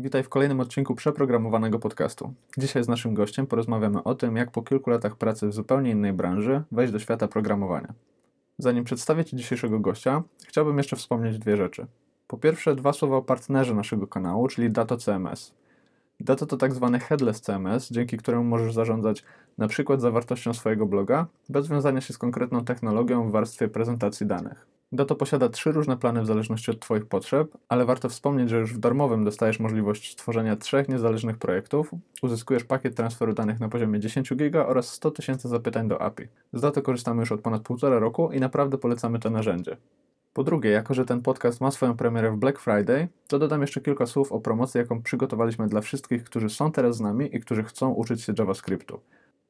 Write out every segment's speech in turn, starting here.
Witaj w kolejnym odcinku przeprogramowanego podcastu. Dzisiaj z naszym gościem porozmawiamy o tym, jak po kilku latach pracy w zupełnie innej branży wejść do świata programowania. Zanim przedstawię Ci dzisiejszego gościa, chciałbym jeszcze wspomnieć dwie rzeczy. Po pierwsze, dwa słowa o partnerze naszego kanału, czyli Dato CMS. Dato to tak zwany headless CMS, dzięki któremu możesz zarządzać na przykład zawartością swojego bloga, bez związania się z konkretną technologią w warstwie prezentacji danych. Dato posiada trzy różne plany w zależności od Twoich potrzeb, ale warto wspomnieć, że już w darmowym dostajesz możliwość stworzenia trzech niezależnych projektów, uzyskujesz pakiet transferu danych na poziomie 10 GB oraz 100 tysięcy zapytań do API. Z Dato korzystamy już od ponad półtora roku i naprawdę polecamy to narzędzie. Po drugie, jako że ten podcast ma swoją premierę w Black Friday, to dodam jeszcze kilka słów o promocji, jaką przygotowaliśmy dla wszystkich, którzy są teraz z nami i którzy chcą uczyć się JavaScriptu.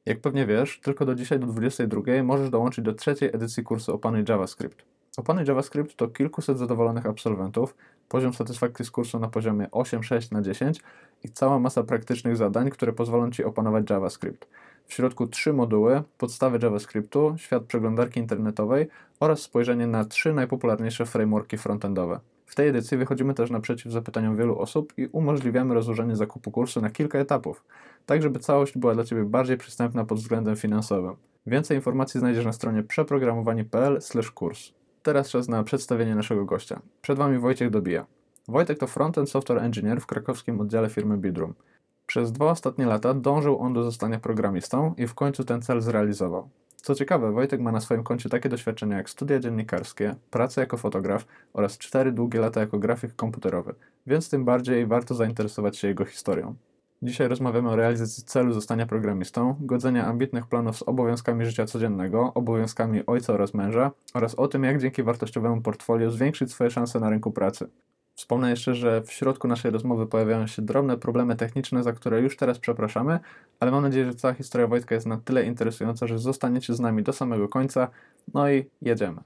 Jak pewnie wiesz, tylko do dzisiaj do 22 możesz dołączyć do trzeciej edycji kursu Opanuj JavaScript. Opanuj JavaScript to kilkuset zadowolonych absolwentów, poziom satysfakcji z kursu na poziomie 8,6 na 10 i cała masa praktycznych zadań, które pozwolą Ci opanować JavaScript. W środku trzy moduły, podstawy JavaScriptu, świat przeglądarki internetowej oraz spojrzenie na trzy najpopularniejsze frameworki frontendowe. W tej edycji wychodzimy też naprzeciw zapytaniom wielu osób i umożliwiamy rozłożenie zakupu kursu na kilka etapów, tak żeby całość była dla Ciebie bardziej przystępna pod względem finansowym. Więcej informacji znajdziesz na stronie przeprogramowanie.pl/kurs. Teraz czas na przedstawienie naszego gościa. Przed Wami Wojciech Dobija. Wojtek to frontend software engineer w krakowskim oddziale firmy Bidroom. Przez dwa ostatnie lata dążył on do zostania programistą i w końcu ten cel zrealizował. Co ciekawe, Wojtek ma na swoim koncie takie doświadczenia jak studia dziennikarskie, pracę jako fotograf oraz cztery długie lata jako grafik komputerowy, więc tym bardziej warto zainteresować się jego historią. Dzisiaj rozmawiamy o realizacji celu zostania programistą, godzenia ambitnych planów z obowiązkami życia codziennego, obowiązkami ojca oraz męża oraz o tym, jak dzięki wartościowemu portfolio zwiększyć swoje szanse na rynku pracy. Wspomnę jeszcze, że w środku naszej rozmowy pojawiają się drobne problemy techniczne, za które już teraz przepraszamy, ale mam nadzieję, że cała historia Wojtka jest na tyle interesująca, że zostaniecie z nami do samego końca. No i jedziemy.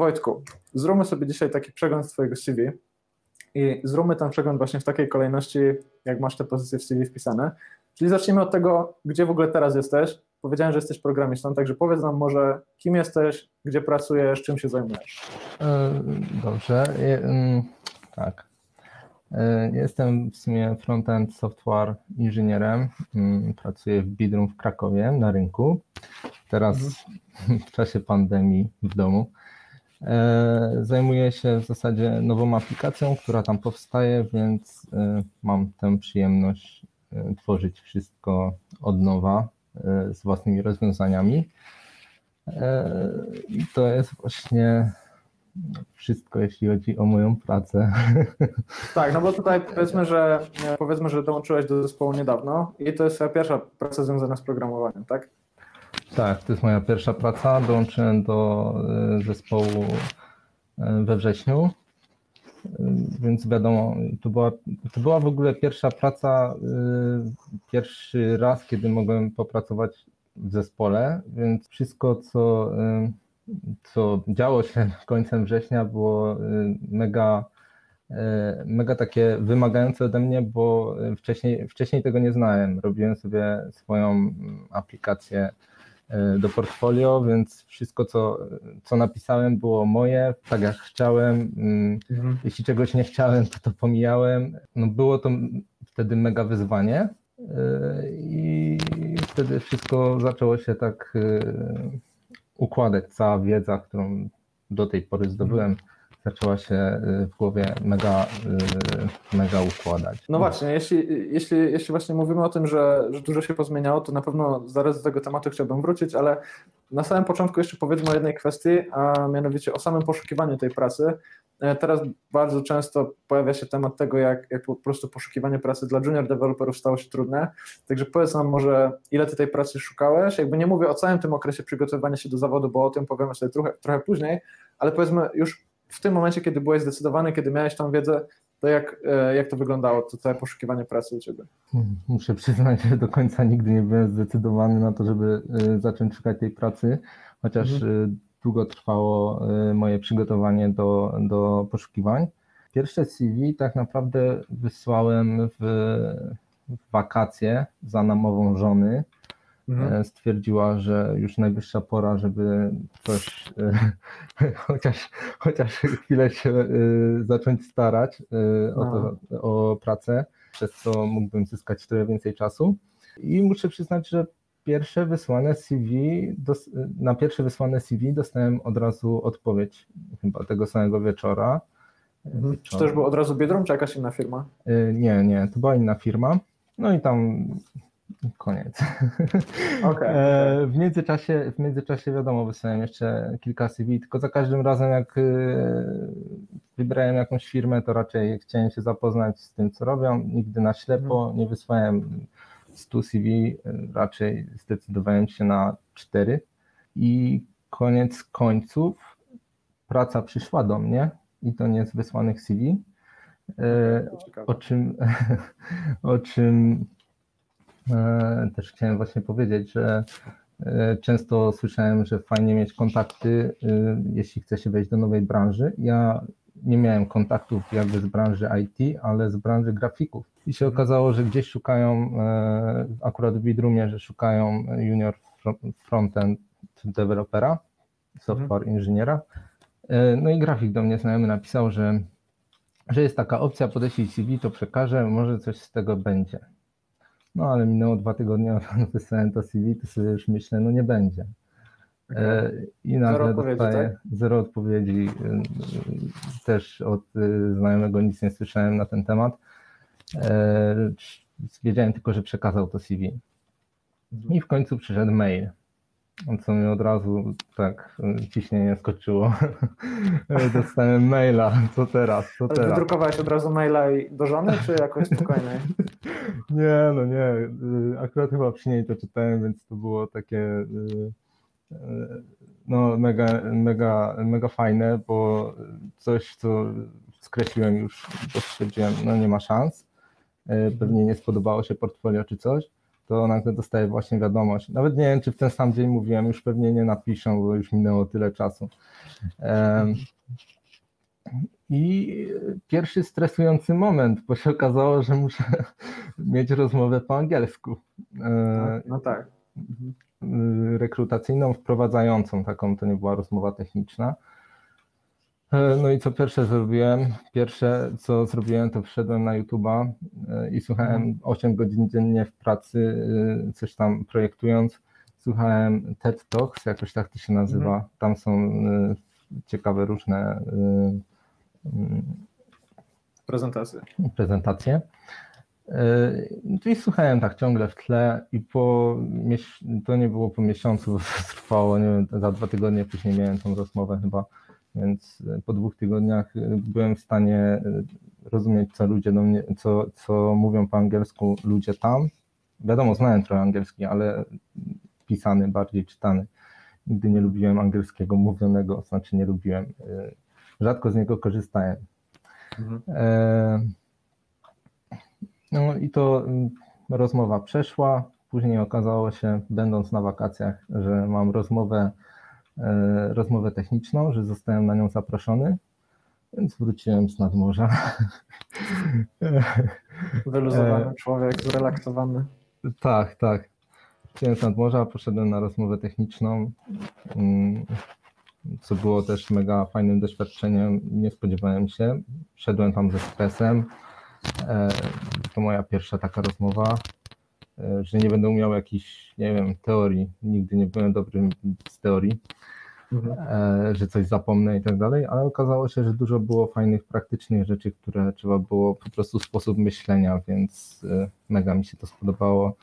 Wojtku, zróbmy sobie dzisiaj taki przegląd Twojego CV i zróbmy ten przegląd właśnie w takiej kolejności, jak masz te pozycje w CV wpisane. Czyli zacznijmy od tego, gdzie w ogóle teraz jesteś. Powiedziałem, że jesteś programistą, także powiedz nam może, kim jesteś, gdzie pracujesz, czym się zajmujesz. E, dobrze, mm, tak. E, jestem w sumie frontend software inżynierem. Mm, pracuję w Bidrum w Krakowie na rynku. Teraz mhm. w czasie pandemii w domu. E, zajmuję się w zasadzie nową aplikacją, która tam powstaje, więc mam tę przyjemność tworzyć wszystko od nowa z własnymi rozwiązaniami. I to jest właśnie wszystko, jeśli chodzi o moją pracę. Tak, no bo tutaj powiedzmy, że powiedzmy, że dołączyłeś do zespołu niedawno i to jest pierwsza praca związana z programowaniem, tak? Tak, to jest moja pierwsza praca. Dołączyłem do e, zespołu e, we wrześniu, e, więc wiadomo, to była, to była w ogóle pierwsza praca, pierwszy raz, kiedy mogłem popracować w zespole, więc wszystko, co co działo się końcem września, było mega, mega takie wymagające ode mnie, bo wcześniej, wcześniej tego nie znałem. Robiłem sobie swoją aplikację do portfolio, więc wszystko, co, co napisałem, było moje, tak jak chciałem. Mhm. Jeśli czegoś nie chciałem, to to pomijałem. No było to wtedy mega wyzwanie. I wtedy wszystko zaczęło się tak układać. Cała wiedza, którą do tej pory zdobyłem, zaczęła się y, w głowie mega, y, mega układać. No właśnie, jeśli, jeśli, jeśli właśnie mówimy o tym, że, że dużo się pozmieniało, to na pewno zaraz do tego tematu chciałbym wrócić, ale na samym początku jeszcze powiedzmy o jednej kwestii, a mianowicie o samym poszukiwaniu tej pracy. E, teraz bardzo często pojawia się temat tego, jak, jak po prostu poszukiwanie pracy dla junior deweloperów stało się trudne. Także powiedz nam może, ile ty tej pracy szukałeś? Jakby nie mówię o całym tym okresie przygotowywania się do zawodu, bo o tym powiemy sobie trochę, trochę później, ale powiedzmy już w tym momencie, kiedy byłeś zdecydowany, kiedy miałeś tą wiedzę, to jak, e, jak to wyglądało, to całe poszukiwanie pracy u Ciebie? Muszę przyznać, że do końca nigdy nie byłem zdecydowany na to, żeby e, zacząć szukać tej pracy, chociaż mhm długo trwało moje przygotowanie do, do poszukiwań. Pierwsze CV tak naprawdę wysłałem w wakacje za namową żony. Mhm. stwierdziła, że już najwyższa pora, żeby coś chociaż, chociaż chwilę się zacząć starać o, to, no. o pracę, przez co mógłbym zyskać trochę więcej czasu. I muszę przyznać, że pierwsze wysłane CV, na pierwsze wysłane CV dostałem od razu odpowiedź, chyba tego samego wieczora. Mhm. Czy to już było od razu Biedron, czy jakaś inna firma? Nie, nie, to była inna firma. No i tam koniec. Okay, e, w, międzyczasie, w międzyczasie wiadomo, wysłałem jeszcze kilka CV, tylko za każdym razem jak y, wybrałem jakąś firmę, to raczej chciałem się zapoznać z tym, co robią. Nigdy na ślepo mhm. nie wysłałem 100 CV, raczej zdecydowałem się na 4 i koniec końców praca przyszła do mnie i to nie z wysłanych CV, e, o czym, o czym e, też chciałem właśnie powiedzieć, że e, często słyszałem, że fajnie mieć kontakty, jeśli chce się wejść do nowej branży. Ja nie miałem kontaktów jakby z branży IT, ale z branży grafików. I się okazało, że gdzieś szukają, e, akurat w Bidrumie, że szukają junior frontend dewelopera, software inżyniera. E, no i grafik do mnie znajomy napisał, że, że jest taka opcja, podeślij CV, to przekażę, może coś z tego będzie. No ale minęło dwa tygodnie, wysłałem to CV, to sobie już myślę, no nie będzie. E, I nagle zero dostaję tak? zero odpowiedzi. E, też od e, znajomego nic nie słyszałem na ten temat. Wiedziałem tylko, że przekazał to CV. I w końcu przyszedł mail, co mi od razu tak ciśnienie skoczyło. Dostałem maila, co teraz, co teraz. Wydrukowałeś od razu maila do żony, czy jakoś spokojniej? nie, no nie. Akurat chyba przy niej to czytałem, więc to było takie no mega, mega, mega fajne, bo coś, co skreśliłem już, bo stwierdziłem, no nie ma szans, e, pewnie nie spodobało się portfolio czy coś, to nagle dostaję właśnie wiadomość. Nawet nie wiem, czy w ten sam dzień mówiłem, już pewnie nie napiszą, bo już minęło tyle czasu. I pierwszy stresujący moment, bo się okazało, że muszę mieć rozmowę po angielsku. E, no, no tak. Y, rekrutacyjną, wprowadzającą taką, to nie była rozmowa techniczna. E, no i co pierwsze zrobiłem? Pierwsze co zrobiłem, to wszedłem na YouTube'a e, i słuchałem 8 mhm. godzin dziennie w pracy, y, coś tam projektując. Słuchałem TED Talks, jakoś tak to się nazywa. Mhm. Tam są ciekawe różne prezentacje. prezentacje. No I słuchałem tak ciągle w tle i po, to nie było po miesiącu, trwało, nie wiem, za dwa tygodnie później miałem tą rozmowę chyba, więc po dwóch tygodniach byłem w stanie rozumieć, co ludzie do mnie, co, co mówią po angielsku ludzie tam. Wiadomo, znałem trochę angielski, ale pisany, bardziej czytany. Nigdy nie lubiłem angielskiego mówionego, znaczy nie lubiłem. Rzadko z niego korzystałem. Mhm. E no i to rozmowa przeszła. Później okazało się, będąc na wakacjach, że mam rozmowę, e, rozmowę techniczną, że zostałem na nią zaproszony, więc wróciłem z nadmorza. Wyluzowany e, człowiek, zrelaksowany. Tak, tak. Wróciłem z nadmorza, poszedłem na rozmowę techniczną, mm, co było też mega fajnym doświadczeniem. Nie spodziewałem się. Szedłem tam ze stresem E, to moja pierwsza taka rozmowa, e, że nie będę umiał jakichś, nie wiem, teorii. Nigdy nie byłem dobrym z teorii, mhm. E, że coś zapomnę i tak dalej, ale okazało się, że dużo było fajnych, praktycznych rzeczy, które trzeba było po prostu sposób myślenia, więc mega mi się to spodobało.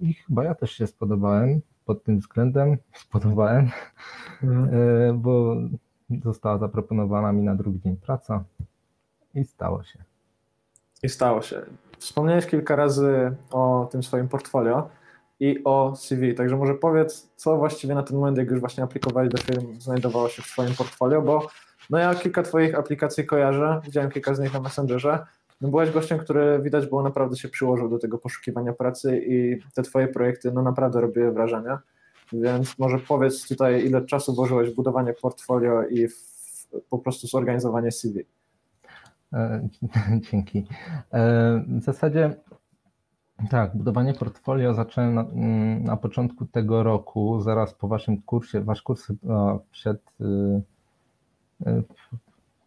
I chyba ja też się spodobałem pod tym względem, spodobałem, mhm. bo została zaproponowana mi na drugi dzień praca i stało się. I stało się. Wspomniałeś kilka razy o tym swoim portfolio i o CV, także może powiedz, co właściwie na ten moment, jak już właśnie aplikowałeś do firm, znajdowało się w swoim portfolio, bo no ja kilka Twoich aplikacji kojarzę, widziałem kilka z nich na Messengerze. No byłeś gościem, który widać było naprawdę się przyłożył do tego poszukiwania pracy i te Twoje projekty no naprawdę robiły wrażenie. Więc może powiedz tutaj, ile czasu włożyłeś w budowanie portfolio i w, po prostu zorganizowanie CV. E, dzięki. E, w zasadzie Tak, budowanie portfolio zacząłem na, mm, na początku tego roku, zaraz po waszym kursie. Wasz kurs chyba przed. y, y,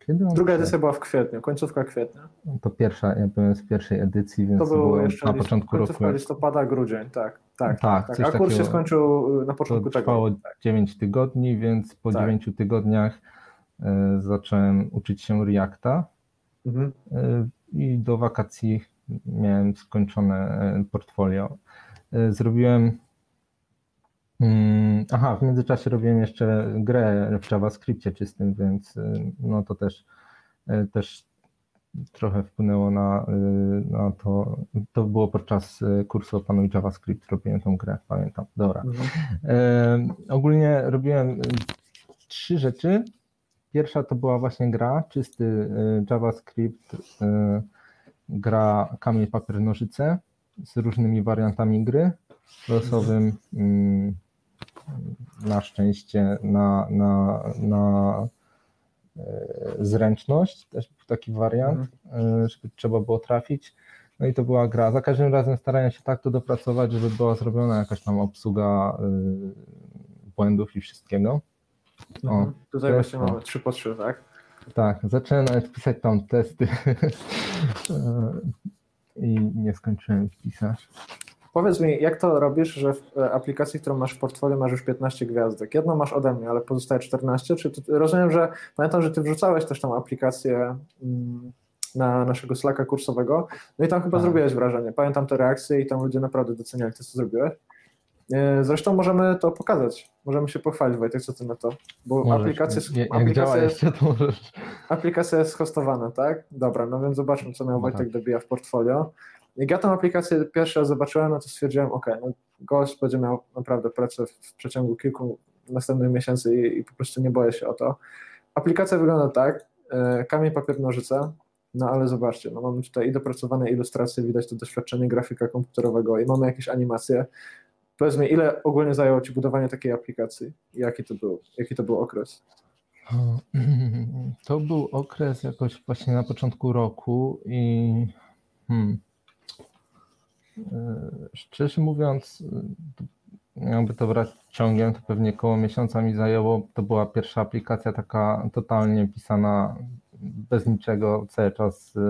Kiedy Druga edycja była w kwietniu, końcówka kwietnia. To pierwsza, ja byłem z pierwszej edycji, więc To było jeszcze na list- początku roku. listopada, grudzień, tak. Tak, Tak, tak. coś A kurs się skończył y, na To początku tego. trwało roku, Tak. 9 tygodni, więc po Tak. 9 tygodniach y, zacząłem uczyć się Reacta Mhm. y, i do wakacji miałem skończone y, portfolio. Y, Zrobiłem. mm, Aha, w międzyczasie robiłem jeszcze grę w JavaScriptie czystym, więc no to też, też trochę wpłynęło na, na to. To było podczas kursu Opanuj JavaScript, robiłem tą grę, pamiętam. Dobra. Mhm. E, ogólnie robiłem trzy rzeczy. Pierwsza to była właśnie gra, czysty e, JavaScript, e, gra kamień, papier, nożyce z różnymi wariantami gry, losowym mm, na szczęście, na, na, na e, zręczność, też był taki wariant, e, żeby trzeba było trafić. No i to była gra. Za każdym razem starałem się tak to dopracować, żeby była zrobiona jakaś tam obsługa y, błędów i wszystkiego. O. Tutaj właśnie to. mamy 3 po 3, tak? Tak, zacząłem nawet pisać tam testy i nie skończyłem ich pisać. Powiedz mi, jak to robisz, że w e, aplikacji, którą masz w portfolio, masz już 15 gwiazdek? Jedną masz ode mnie, ale pozostaje 14? Czy ty, rozumiem, że pamiętam, że ty wrzucałeś też tą aplikację mm, na naszego Slacka kursowego, no i tam chyba Tak. zrobiłeś wrażenie. Pamiętam te reakcje i tam ludzie naprawdę doceniali to, co zrobiłeś. E, Zresztą możemy to pokazać. Możemy się pochwalić, Wojtek, co ty na to? Bo Możesz, aplikacja, jest- jak, aplikacja, jest, jeszcze, to możesz. aplikacja jest hostowana, tak? Dobra, no więc zobaczmy, co miał No Wojtek tak. dobija w portfolio. Jak ja tę aplikację pierwszy raz zobaczyłem, no to stwierdziłem, ok, no gość będzie miał naprawdę pracę w, w przeciągu kilku następnych miesięcy i, i po prostu nie boję się o to. Aplikacja wygląda tak, e, kamień, papier, nożyce, no ale zobaczcie, no mamy tutaj i dopracowane ilustracje, widać to doświadczenie grafika komputerowego i mamy jakieś animacje. Powiedz mi, ile ogólnie zajęło Ci budowanie takiej aplikacji? Jaki to był, jaki to był okres? To był okres jakoś właśnie na początku roku i hmm, e, szczerze mówiąc, e, jakby to brać ciągiem, to pewnie koło miesiąca mi zajęło. To była pierwsza aplikacja taka totalnie pisana bez niczego, cały czas e,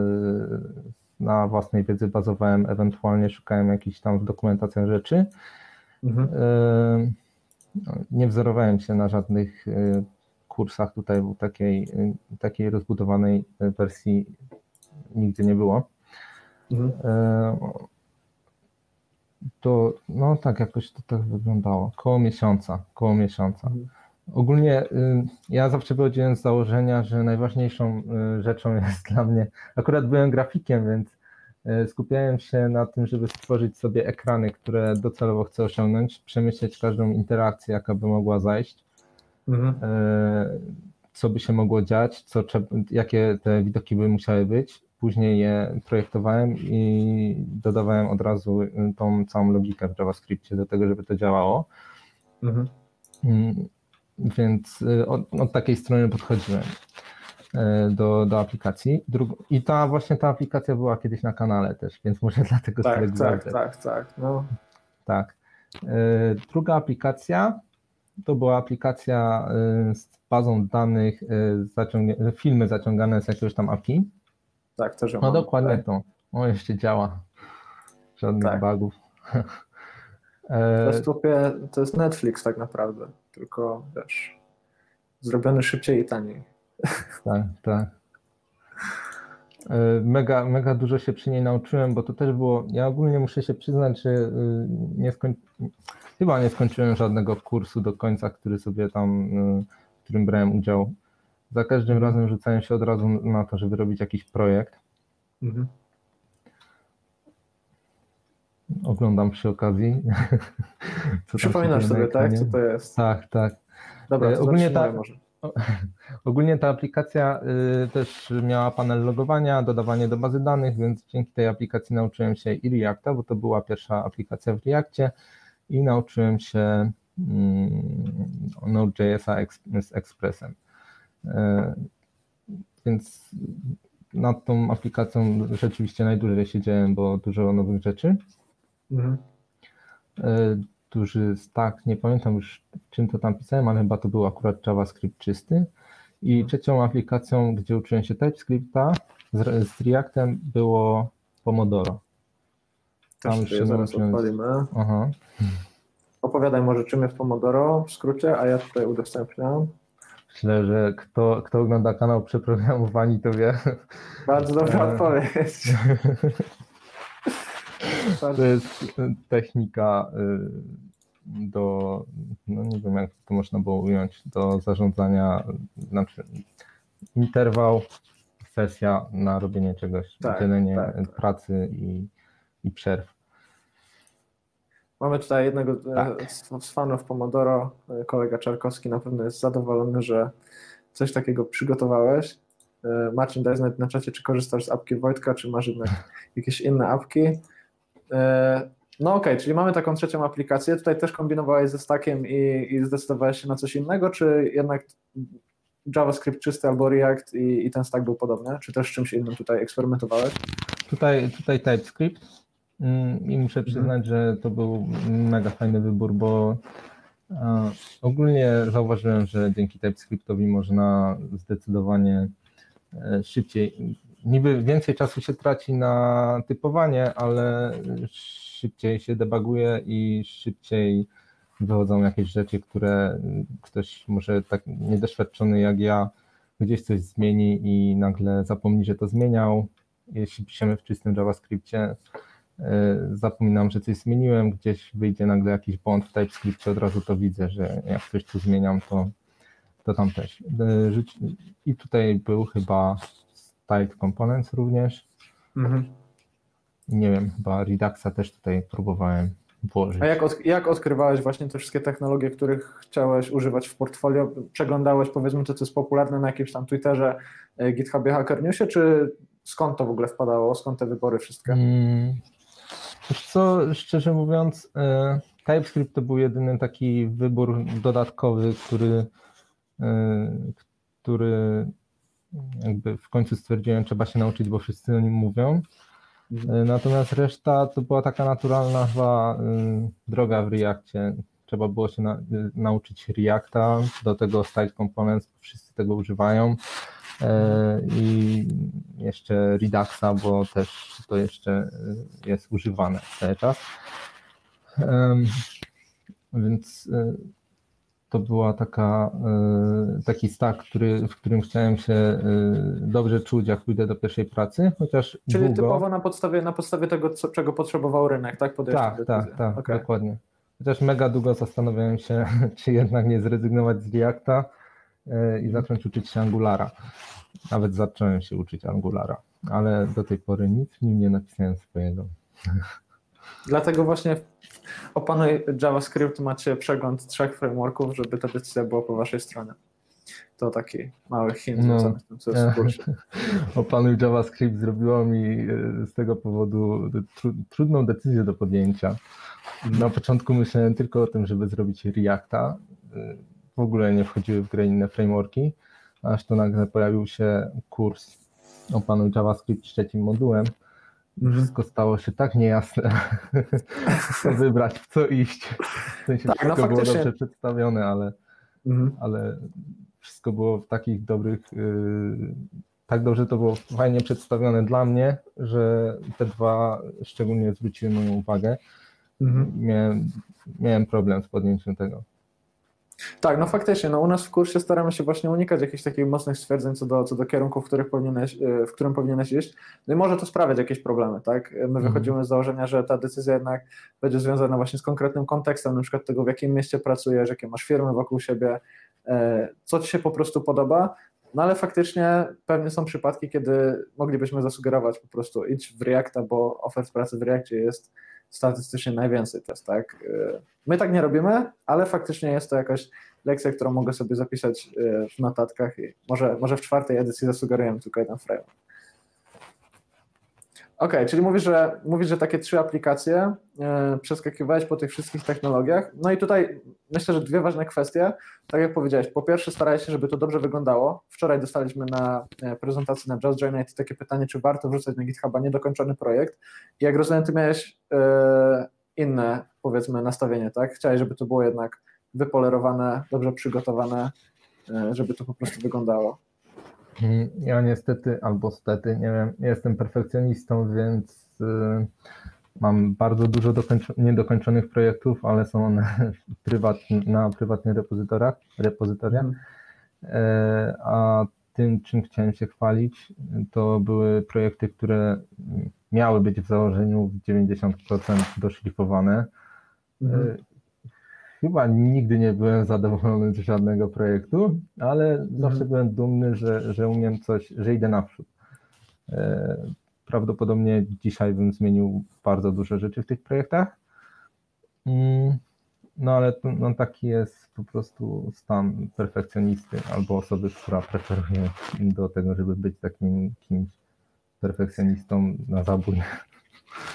na własnej wiedzy bazowałem, ewentualnie szukałem jakichś tam w dokumentacjach rzeczy. Mhm. E, Nie wzorowałem się na żadnych e, kursach, tutaj był takiej, e, takiej rozbudowanej wersji nigdy nie było. Mhm. To no tak, jakoś to tak wyglądało. Koło miesiąca, koło miesiąca. Mhm. Ogólnie y, ja zawsze wychodziłem z założenia, że najważniejszą y, rzeczą jest dla mnie, akurat byłem grafikiem, więc skupiałem się na tym, żeby stworzyć sobie ekrany, które docelowo chcę osiągnąć, przemyśleć każdą interakcję, jaka by mogła zajść, Mhm. e, co by się mogło dziać, co, jakie te widoki by musiały być. Później je projektowałem i dodawałem od razu y, tą całą logikę w JavaScriptie do tego, żeby to działało. Mhm. Mm, Więc y, od, od takiej strony podchodziłem do, do aplikacji. Drug- I ta właśnie ta aplikacja była kiedyś na kanale też, więc może dlatego Tak, tak, gwiazdek. tak, tak. No. Tak. Y, Druga aplikacja to była aplikacja y, z bazą danych, zaciągnie- filmy zaciągane z jakiegoś tam API. Tak, też ją No mam. dokładnie Tak. to. O, jeszcze działa. Żadnych Tak. bugów. E, to jest Netflix tak naprawdę, tylko wiesz, zrobiony szybciej i taniej. Tak, tak. E, Mega, mega dużo się przy niej nauczyłem, bo to też było. Ja ogólnie muszę się przyznać, że y, nie skoń... chyba nie skończyłem żadnego kursu do końca, który sobie tam, y, w którym brałem udział. Za każdym razem rzucałem się od razu na to, żeby robić jakiś projekt. Mhm. Oglądam przy okazji. co Przypominasz sobie, tak? Co to jest? Tak, tak. Dobra, E, to ogólnie ogólnie tak. może. Ogólnie ta aplikacja y, też miała panel logowania, dodawanie do bazy danych, więc dzięki tej aplikacji nauczyłem się i Reacta, bo to była pierwsza aplikacja w Reactie i nauczyłem się mm, Node.jsa z Expressem. Y, Więc nad tą aplikacją rzeczywiście najdłużej siedziałem, bo dużo nowych rzeczy. Mhm. Duży stack, nie pamiętam już czym to tam pisałem, ale chyba to był akurat JavaScript czysty. I Mhm. trzecią aplikacją, gdzie uczyłem się TypeScripta z, z Reactem było Pomodoro. Też Tam sobie się zaraz odpalimy. Aha. Opowiadaj może czym jest Pomodoro w skrócie, a ja tutaj udostępniam. Myślę, że kto, kto ogląda kanał Przeprogramowani, to wie. Bardzo dobra E. odpowiedź. To jest y, technika y, do, no nie wiem jak to można było ująć, do zarządzania, znaczy interwał, sesja na robienie czegoś, Tak, dzielenie tak, tak. pracy i, i przerw. Mamy tutaj jednego e, Tak. z, fanów Pomodoro, e, kolega Czarkowski na pewno jest zadowolony, że coś takiego przygotowałeś. E, Marcin, daj znać na czacie, czy korzystasz z apki Wojtka, czy masz jednak jakieś inne apki. E, No okej, czyli mamy taką trzecią aplikację. Tutaj też kombinowałeś ze stackiem i, i zdecydowałeś się na coś innego, czy jednak JavaScript czysty albo React i, i ten stack był podobny? Czy też z czymś innym tutaj eksperymentowałeś? Tutaj, tutaj TypeScript mm, i muszę przyznać, że to był mega fajny wybór, bo ogólnie zauważyłem, że dzięki TypeScriptowi można zdecydowanie e, szybciej, niby więcej czasu się traci na typowanie, ale szybciej się debuguje i szybciej wychodzą jakieś rzeczy, które ktoś może tak niedoświadczony jak ja gdzieś coś zmieni i nagle zapomni, że to zmieniał. Jeśli piszemy w czystym JavaScriptie, e, zapominam, że coś zmieniłem, gdzieś wyjdzie nagle jakiś błąd w TypeScriptie, od razu to widzę, że jak coś tu zmieniam, to, to tam też. Żyć- I tutaj był chyba Style Components również. Mhm. Nie wiem, chyba Reduxa też tutaj próbowałem włożyć. A jak, od, jak odkrywałeś właśnie te wszystkie technologie, których chciałeś używać w portfolio? Przeglądałeś powiedzmy to, co jest popularne na jakimś tam Twitterze, e, GitHubie, Hacker Newsie, czy skąd to w ogóle wpadało? Skąd te wybory wszystkie? Mm, Wiesz co, szczerze mówiąc, e, TypeScript to był jedyny taki wybór dodatkowy, który, e, który jakby w końcu stwierdziłem, trzeba się nauczyć, bo wszyscy o nim mówią. E, Natomiast reszta to była taka naturalna chyba e, droga w Reactie. Trzeba było się na, e, nauczyć Reacta, do tego Style Components, wszyscy tego używają. E, I jeszcze Reduxa, bo też to jeszcze e, jest używane cały czas. Więc to była taka, e, taki stack, który, w którym chciałem się e, dobrze czuć, jak pójdę do pierwszej pracy, chociaż Czyli długo... typowo na podstawie, na podstawie tego, co, czego potrzebował rynek, tak? Podejście Tak, tak, decyzji. tak, Okej. dokładnie. Chociaż mega długo zastanawiałem się, czy jednak nie zrezygnować z Reacta e, i zacząć uczyć się Angulara. Nawet zacząłem się uczyć Angulara, ale do tej pory nic w nim nie napisałem swojego. Dlatego właśnie opanuj JavaScript, macie przegląd trzech frameworków, żeby ta decyzja była po waszej stronie. To taki mały hint No. związany z tym, co jest. Opanuj JavaScript zrobiło mi e, z tego powodu tru, trudną decyzję do podjęcia. Na początku myślałem tylko o tym, żeby zrobić Reacta. E, W ogóle nie wchodziły w grę inne frameworki, aż to nagle pojawił się kurs Opanuj JavaScript trzecim modułem. Wszystko stało się tak niejasne, co wybrać, w co iść. W sensie Tak, no wszystko było faktycznie. dobrze przedstawione, ale Mhm. ale wszystko było w takich dobrych, yy, tak dobrze to było fajnie przedstawione dla mnie, że te dwa szczególnie zwróciły moją uwagę. Mhm. Miałem, miałem problem z podjęciem tego. Tak, no faktycznie, no u nas w kursie staramy się właśnie unikać jakichś takich mocnych stwierdzeń co do, co do kierunków, w, których powinieneś, e, w którym powinieneś iść. No i może to sprawiać jakieś problemy, tak? My Mhm. wychodzimy z założenia, że ta decyzja jednak będzie związana właśnie z konkretnym kontekstem, na przykład tego, w jakim mieście pracujesz, jakie masz firmy wokół siebie, e, co ci się po prostu podoba, no ale faktycznie pewnie są przypadki, kiedy moglibyśmy zasugerować po prostu idź w Reacta, bo ofert pracy w Reactie jest statystycznie najwięcej też, tak? E, My tak nie robimy, ale faktycznie jest to jakaś lekcja, którą mogę sobie zapisać e, w notatkach i może, może w czwartej edycji zasugerujemy tylko jeden framework. Ok, czyli mówisz, że, mówisz, że takie trzy aplikacje e, przeskakiwałeś po tych wszystkich technologiach. No i tutaj myślę, że dwie ważne kwestie. Tak jak powiedziałeś, po pierwsze starałeś się, żeby to dobrze wyglądało. Wczoraj dostaliśmy na e, prezentacji na Just takie pytanie, czy warto wrzucać na GitHuba niedokończony projekt. I jak rozumiem, ty miałeś e, inne, powiedzmy, nastawienie, tak? Chciałeś, żeby to było jednak wypolerowane, dobrze przygotowane, żeby to po prostu wyglądało. Ja niestety, albo stety, nie wiem, jestem perfekcjonistą, więc y, mam bardzo dużo dokończo- niedokończonych projektów, ale są one prywatn- na prywatnych repozytorach, repozytoriach. Mhm. E, A tym, czym chciałem się chwalić, to były projekty, które miały być w założeniu w 90% doszlifowane. Mhm. Chyba nigdy nie byłem zadowolony z żadnego projektu, ale zawsze byłem dumny, że, że umiem coś, że idę naprzód. E, Prawdopodobnie dzisiaj bym zmienił bardzo dużo rzeczy w tych projektach. Mm, No ale to, no, taki jest po prostu stan perfekcjonisty albo osoby, która preferuje do tego, żeby być takim kimś perfekcjonistą na zabój.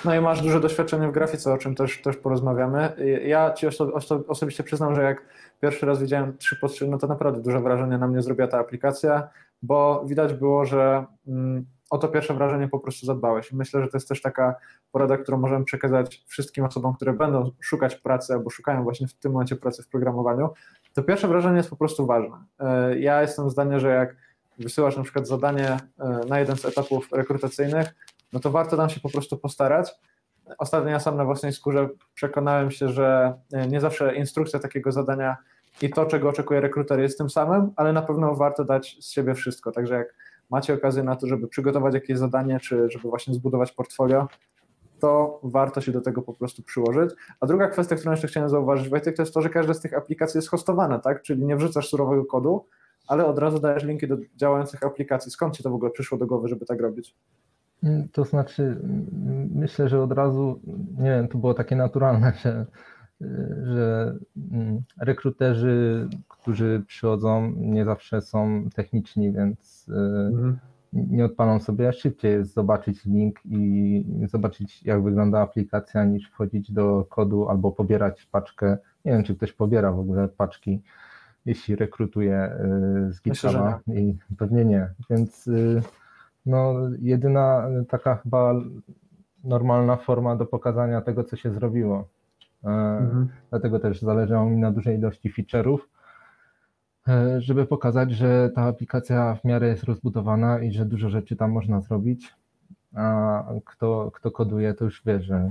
No i masz duże doświadczenie w grafice, o czym też, też porozmawiamy. Ja ci oso- oso- osobiście przyznam, że jak pierwszy raz widziałem 3 po 3, no to naprawdę duże wrażenie na mnie zrobiła ta aplikacja, bo widać było, że mm, o to pierwsze wrażenie po prostu zadbałeś. Myślę, że to jest też taka porada, którą możemy przekazać wszystkim osobom, które będą szukać pracy albo szukają właśnie w tym momencie pracy w programowaniu. To pierwsze wrażenie jest po prostu ważne. E, Ja jestem zdania, że jak wysyłasz na przykład zadanie e, na jeden z etapów rekrutacyjnych, no to warto nam się po prostu postarać. Ostatnio ja sam na własnej skórze przekonałem się, że e, nie zawsze instrukcja takiego zadania i to, czego oczekuje rekruter jest tym samym, ale na pewno warto dać z siebie wszystko. Także jak macie okazję na to, żeby przygotować jakieś zadanie, czy żeby właśnie zbudować portfolio, to warto się do tego po prostu przyłożyć. A druga kwestia, którą jeszcze chciałem zauważyć, Wojtek, to jest to, że każda z tych aplikacji jest hostowana, tak? Czyli nie wrzucasz surowego kodu, ale od razu dajesz linki do działających aplikacji. Skąd ci to w ogóle przyszło do głowy, żeby tak robić? Mm, To znaczy, mm, myślę, że od razu, nie wiem, to było takie naturalne, że, y, że mm, rekruterzy, którzy przychodzą, nie zawsze są techniczni, więc y, nie odpalą sobie. Szybciej jest zobaczyć link i zobaczyć, jak wygląda aplikacja, niż wchodzić do kodu albo pobierać paczkę. Nie wiem, czy ktoś pobiera w ogóle paczki, jeśli rekrutuje y, z GitHuba. I pewnie nie. Więc no, jedyna taka chyba normalna forma do pokazania tego, co się zrobiło. E, Mhm. Dlatego też zależało mi na dużej ilości feature'ów, e, żeby pokazać, że ta aplikacja w miarę jest rozbudowana i że dużo rzeczy tam można zrobić. A kto, kto koduje, to już wie, że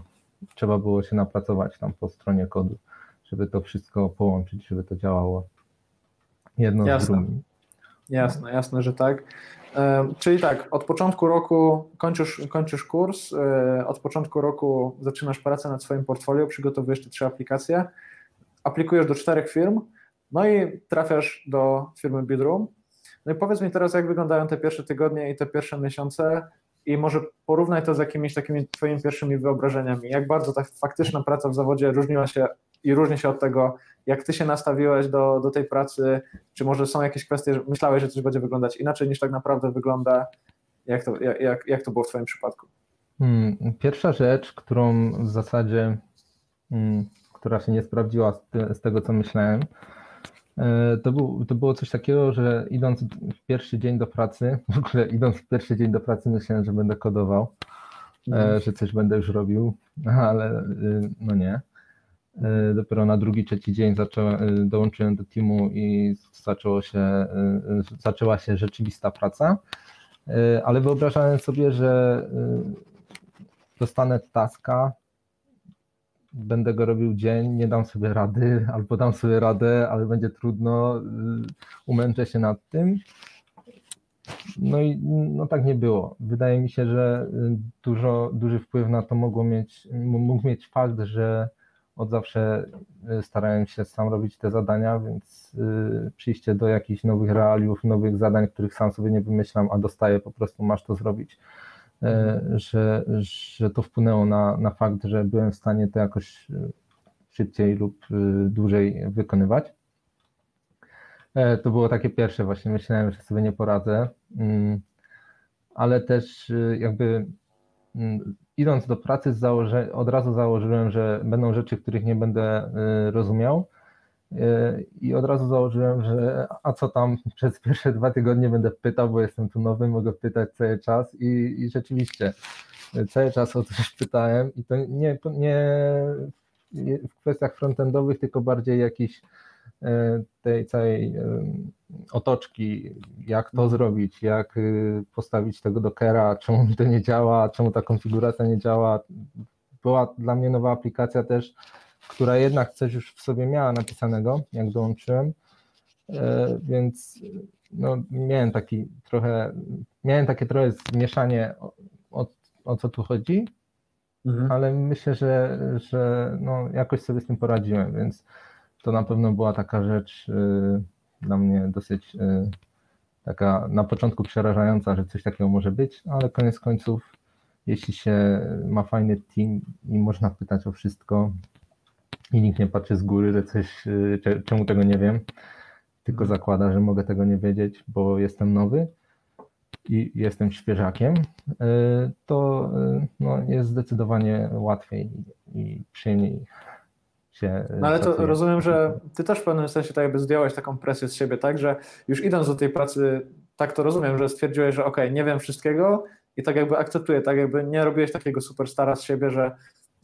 trzeba było się napracować tam po stronie kodu, żeby to wszystko połączyć, żeby to działało jedno z Jasne. drugim. Jasne, jasne, że tak. E, Czyli tak, od początku roku kończysz, kończysz kurs, e, od początku roku zaczynasz pracę nad swoim portfolio, przygotowujesz te trzy aplikacje, aplikujesz do czterech firm, no i trafiasz do firmy Bidroom. No i powiedz mi teraz, jak wyglądają te pierwsze tygodnie i te pierwsze miesiące i może porównaj to z jakimiś takimi twoimi pierwszymi wyobrażeniami. Jak bardzo ta faktyczna praca w zawodzie różniła się i różni się od tego, jak ty się nastawiłeś do, do tej pracy, czy może są jakieś kwestie, że myślałeś, że coś będzie wyglądać inaczej niż tak naprawdę wygląda? Jak to, jak, jak, to było w Twoim przypadku? Hmm, Pierwsza rzecz, którą w zasadzie, hmm, która się nie sprawdziła z, te, z tego, co myślałem, e, to, był, to było coś takiego, że idąc w pierwszy dzień do pracy, w ogóle idąc w pierwszy dzień do pracy myślałem, że będę kodował, e, że coś będę już robił, ale y, no nie. E, Dopiero na drugi, trzeci dzień y, dołączyłem do teamu i zaczęło się, y, zaczęła się rzeczywista praca. E, Ale wyobrażałem sobie, że dostanę taska, będę go robił dzień, nie dam sobie rady, albo dam sobie radę, ale będzie trudno, umęczę się nad tym. No i no tak nie było. Wydaje mi się, że dużo, duży wpływ na to mogło mieć, mógł mieć fakt, że od zawsze y, starałem się sam robić te zadania, więc y, przyjście do jakichś nowych realiów, nowych zadań, których sam sobie nie wymyślam, a dostaję po prostu, masz to zrobić, e, że, że to wpłynęło na, na fakt, że byłem w stanie to jakoś szybciej lub dłużej wykonywać. E, To było takie pierwsze, właśnie myślałem, że sobie nie poradzę, mm, ale też jakby idąc do pracy od razu założyłem, że będą rzeczy, których nie będę y, rozumiał. Y, i od razu założyłem, że a co tam przez pierwsze dwa tygodnie będę pytał, bo jestem tu nowy, mogę pytać cały czas i, i rzeczywiście y, cały czas o coś pytałem i to nie, nie w kwestiach frontendowych, tylko bardziej jakiś e, tej całej otoczki, jak to zrobić, jak y, postawić tego dockera, czemu mi to nie działa, czemu ta konfiguracja nie działa. Była dla mnie nowa aplikacja też, która jednak coś już w sobie miała napisanego, jak dołączyłem, e, więc no, miałem taki trochę, miałem takie trochę zmieszanie o, o, o co tu chodzi, mhm. ale myślę, że, że no, jakoś sobie z tym poradziłem, więc to na pewno była taka rzecz y, dla mnie dosyć y, taka na początku przerażająca, że coś takiego może być, ale koniec końców, jeśli się ma fajny team i można pytać o wszystko i nikt nie patrzy z góry, że coś, y, czemu tego nie wiem, tylko mhm. zakłada, że mogę tego nie wiedzieć, bo jestem nowy i jestem świeżakiem, y, to no, jest zdecydowanie łatwiej i przyjemniej się. No ale to rozumiem, że ty też w pewnym sensie tak jakby zdjąłeś taką presję z siebie, tak, że już idąc do tej pracy, tak to rozumiem, że stwierdziłeś, że ok, nie wiem wszystkiego i tak jakby akceptuję, tak jakby nie robiłeś takiego superstara z siebie, że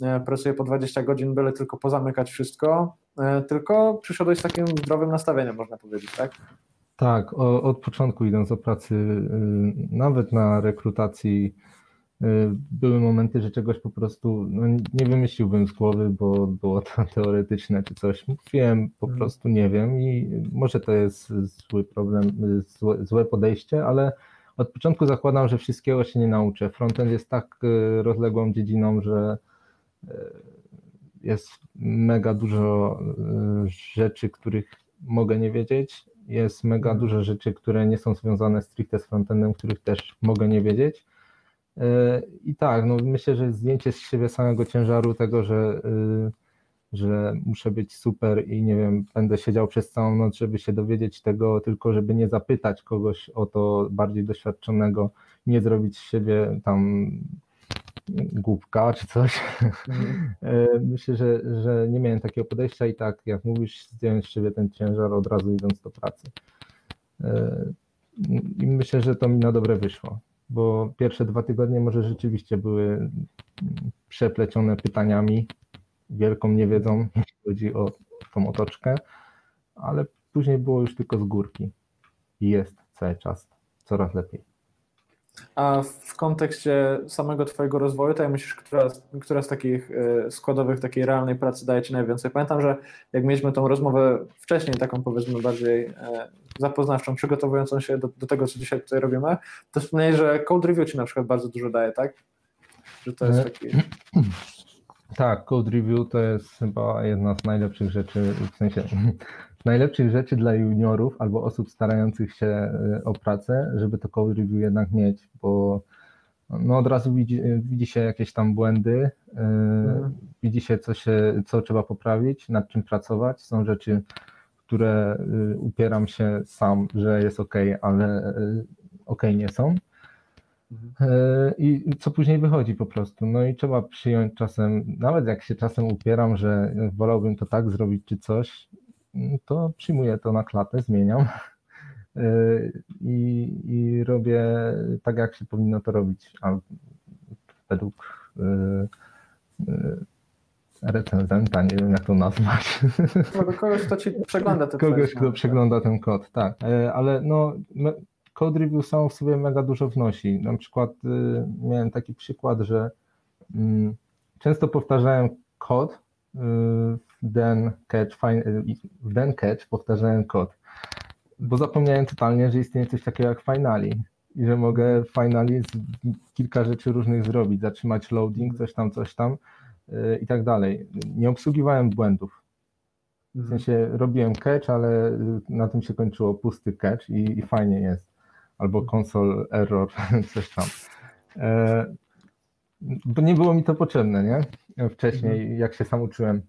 e, pracuję po 20 godzin, byle tylko pozamykać wszystko, e, tylko przyszedłeś z takim zdrowym nastawieniem, można powiedzieć, tak? Tak, od początku idąc do pracy, y, nawet na rekrutacji były momenty, że czegoś po prostu no, nie wymyśliłbym z głowy, bo było to teoretyczne czy coś. Mówiłem, po mhm. prostu nie wiem i może to jest zły problem, złe, złe podejście, ale od początku zakładam, że wszystkiego się nie nauczę. Frontend jest tak y, rozległą dziedziną, że y, jest mega dużo rzeczy, których mogę nie wiedzieć. Jest mega mhm. dużo rzeczy, które nie są związane stricte z frontendem, których też mogę nie wiedzieć. E, I tak, no myślę, że zdjęcie z siebie samego ciężaru tego, że, y, że muszę być super i nie wiem, będę siedział przez całą noc, żeby się dowiedzieć tego, tylko żeby nie zapytać kogoś o to bardziej doświadczonego, nie zrobić z siebie tam głupka czy coś. Mhm. E, myślę, że, że nie miałem takiego podejścia i tak, jak mówisz, zdjąć z siebie ten ciężar od razu idąc do pracy. E, I myślę, że to mi na dobre wyszło bo pierwsze dwa tygodnie może rzeczywiście były przeplecione pytaniami, wielką niewiedzą, jeśli chodzi o tą otoczkę, ale później było już tylko z górki i jest cały czas coraz lepiej. A w kontekście samego Twojego rozwoju, to jak myślisz, która, która z takich e, składowych takiej realnej pracy daje Ci najwięcej? Pamiętam, że jak mieliśmy tą rozmowę wcześniej, taką powiedzmy bardziej e, zapoznawczą, przygotowującą się do, do tego, co dzisiaj tutaj robimy, to wspomniałeś, że code review Ci na przykład bardzo dużo daje, tak? Że to jest e, taki... Tak, code review to jest chyba jedna z najlepszych rzeczy, w sensie najlepszych rzeczy dla juniorów albo osób starających się e, o pracę, żeby to code review jednak mieć, bo no od razu widzi, widzi się jakieś tam błędy, mhm. widzi się co, się co trzeba poprawić, nad czym pracować. Są rzeczy, które y, upieram się sam, że jest ok, ale y, ok nie są. Mhm. I co później wychodzi po prostu. No i trzeba przyjąć czasem, nawet jak się czasem upieram, że wolałbym to tak zrobić czy coś, to przyjmuję to na klatę, zmieniam e, i, i robię tak, jak się powinno to robić, a według e, recenzenta, nie wiem jak to nazwać. No, kogoś, kto ci przegląda ten Kogoś, kto przegląda ten kod, tak. E, ale no, code review samo w sobie mega dużo wnosi. Na przykład miałem taki przykład, że mm, często powtarzałem kod then catch, w then catch powtarzałem kod, bo zapomniałem totalnie, że istnieje coś takiego jak finali i że mogę w finali kilka rzeczy różnych zrobić, zatrzymać loading, coś tam, coś tam i tak dalej. Nie obsługiwałem błędów. W mhm. sensie robiłem catch, ale na tym się kończyło pusty catch i, i fajnie jest. Albo mhm. console error, coś tam. E, bo nie było mi to potrzebne, nie? Wcześniej, mhm. jak się sam uczyłem.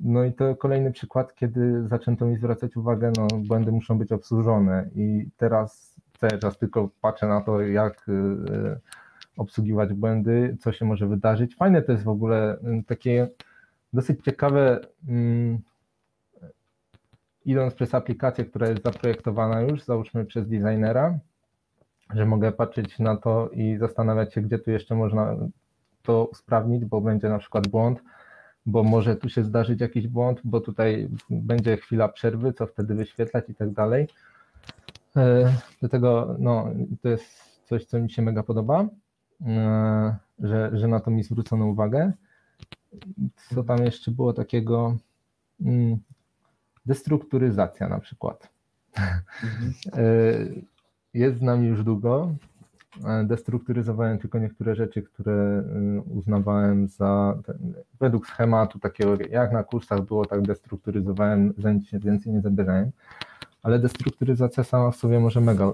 No i to kolejny przykład, kiedy zaczęto mi zwracać uwagę, no błędy muszą być obsłużone i teraz cały czas tylko patrzę na to, jak e, obsługiwać błędy, co się może wydarzyć. Fajne to jest w ogóle mm, takie dosyć ciekawe, mm, idąc przez aplikację, która jest zaprojektowana już, załóżmy przez designera, że mogę patrzeć na to i zastanawiać się, gdzie tu jeszcze można to usprawnić, bo będzie na przykład błąd, bo może tu się zdarzyć jakiś błąd, bo tutaj będzie chwila przerwy, co wtedy wyświetlać i tak dalej. E, dlatego no, to jest coś, co mi się mega podoba, e, że, że na to mi zwrócono uwagę. Co tam jeszcze było takiego? Mm, destrukturyzacja na przykład. E, jest z nami już długo. Destrukturyzowałem tylko niektóre rzeczy, które uznawałem za według schematu takiego, jak na kursach było, tak destrukturyzowałem, za nic się więcej nie zabierałem ale destrukturyzacja sama w sobie może mega y,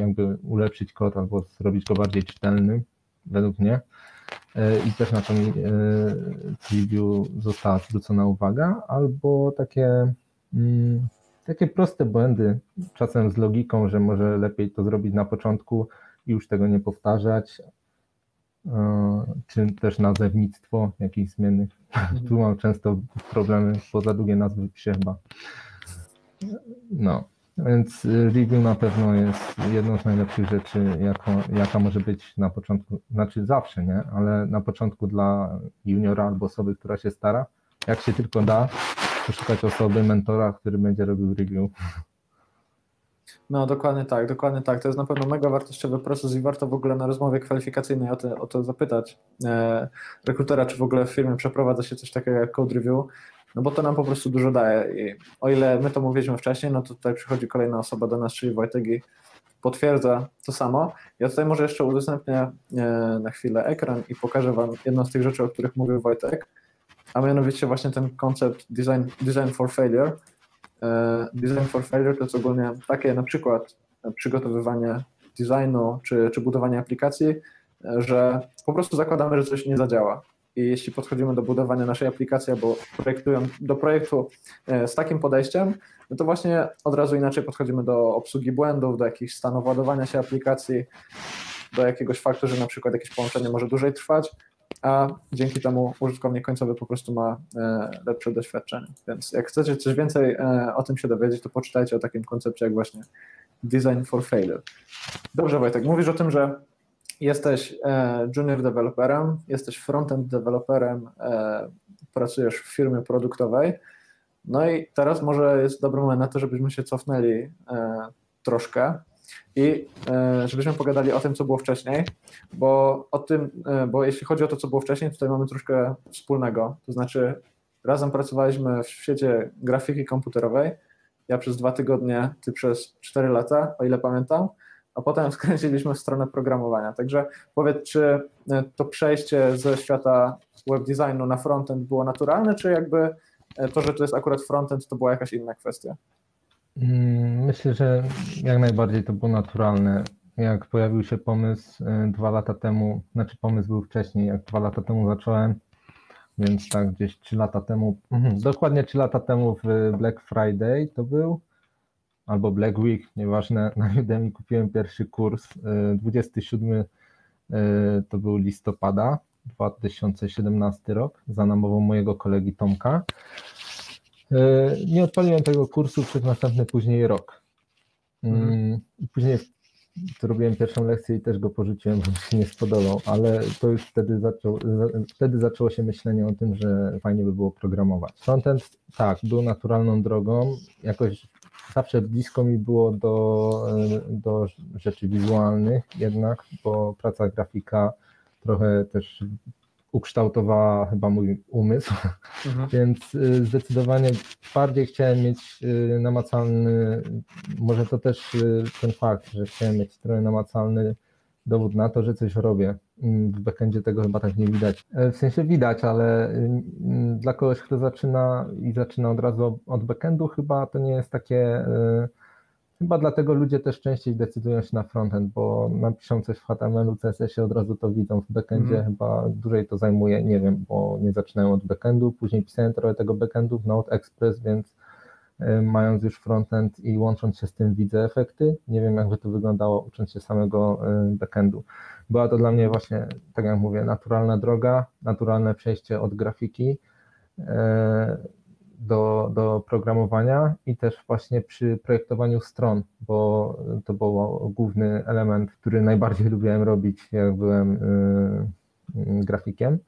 jakby ulepszyć kod albo zrobić go bardziej czytelny, według mnie. Y, I też na to mi preview y, została zwrócona uwaga, albo takie, mm, takie proste błędy, czasem z logiką, że może lepiej to zrobić na początku już tego nie powtarzać, czy też nazewnictwo jakichś zmiennych. Mhm. Tu mam często problemy, bo za długie nazwy piszę chyba. No, więc review na pewno jest jedną z najlepszych rzeczy, jako, jaka może być na początku, znaczy zawsze, nie? Ale na początku dla juniora albo osoby, która się stara, jak się tylko da, poszukać osoby, mentora, który będzie robił review. No, dokładnie tak, dokładnie tak. To jest na pewno mega wartościowy proces i warto w ogóle na rozmowie kwalifikacyjnej o to, o to zapytać e, rekrutera, czy w ogóle w firmie przeprowadza się coś takiego jak code review, no bo to nam po prostu dużo daje. I o ile my to mówiliśmy wcześniej, no to tutaj przychodzi kolejna osoba do nas, czyli Wojtek i potwierdza to samo. Ja tutaj może jeszcze udostępnię e, na chwilę ekran i pokażę Wam jedną z tych rzeczy, o których mówił Wojtek, a mianowicie właśnie ten koncept design, design for failure. E, design for failure to jest ogólnie takie na przykład przygotowywanie designu czy, czy budowanie aplikacji, e, że po prostu zakładamy, że coś nie zadziała. I jeśli podchodzimy do budowania naszej aplikacji albo projektują do projektu e, z takim podejściem, no to właśnie od razu inaczej podchodzimy do obsługi błędów, do jakichś stanów ładowania się aplikacji, do jakiegoś faktu, że na przykład jakieś połączenie może dłużej trwać, a dzięki temu użytkownik końcowy po prostu ma e, lepsze doświadczenie. Więc jak chcecie coś więcej e, o tym się dowiedzieć, to poczytajcie o takim koncepcie jak właśnie Design for Failure. Dobrze Wojtek, mówisz o tym, że jesteś e, junior developerem, jesteś frontend developerem, pracujesz w firmie produktowej. No i teraz może jest dobry moment na to, żebyśmy się cofnęli troszkę i żebyśmy pogadali o tym, co było wcześniej, bo o tym, bo jeśli chodzi o to, co było wcześniej, tutaj mamy troszkę wspólnego. To znaczy, razem pracowaliśmy w świecie grafiki komputerowej. Ja przez dwa tygodnie, ty przez cztery lata, o ile pamiętam a potem skręciliśmy w stronę programowania. Także powiedz, czy e, to przejście ze świata web designu na frontend było naturalne, czy jakby e, to, że to jest akurat frontend, to była jakaś inna kwestia? Mm, myślę, że jak najbardziej to było naturalne. Jak pojawił się pomysł e, dwa lata temu, znaczy pomysł był wcześniej, jak dwa lata temu zacząłem, więc tak gdzieś trzy lata temu, mhm, dokładnie trzy lata temu w Black Friday to był, albo Black Week, nieważne, na Udemy kupiłem pierwszy kurs. 27 y, y, to był listopada 2017 rok za namową mojego kolegi Tomka. Y, nie odpaliłem tego kursu przez następny później rok. Mhm. Później robiłem pierwszą lekcję i też go porzuciłem, bo mi się nie spodobał, ale to już wtedy, zaczął, wtedy zaczęło się myślenie o tym, że fajnie by było programować. Frontend, tak, był naturalną drogą, jakoś zawsze blisko mi było do, do rzeczy wizualnych jednak, bo praca grafika trochę też ukształtowała chyba mój umysł, mhm. więc y, zdecydowanie bardziej chciałem mieć y, namacalny, może to też y, ten fakt, że chciałem mieć trochę namacalny dowód na to, że coś robię. Mm, w backendzie tego chyba tak nie widać. E, w sensie widać, ale mm, dla kogoś, kto zaczyna i zaczyna od razu od backendu, chyba to nie jest takie. Chyba dlatego ludzie też częściej decydują się na frontend, bo napiszą coś w HTML-u, CSS-ie, od razu to widzą. W backendzie mm. chyba dłużej to zajmuje, nie wiem, bo nie zaczynają od backendu, później pisałem trochę tego backendu w Node Express, więc E, mając już frontend i łącząc się z tym widzę efekty. Nie wiem, jakby to wyglądało ucząc się samego e, backendu. Była to dla mnie właśnie, tak jak mówię, naturalna droga, naturalne przejście od grafiki e, do, do programowania i też właśnie przy projektowaniu stron, bo to był główny element, który najbardziej lubiłem robić, jak byłem grafikiem.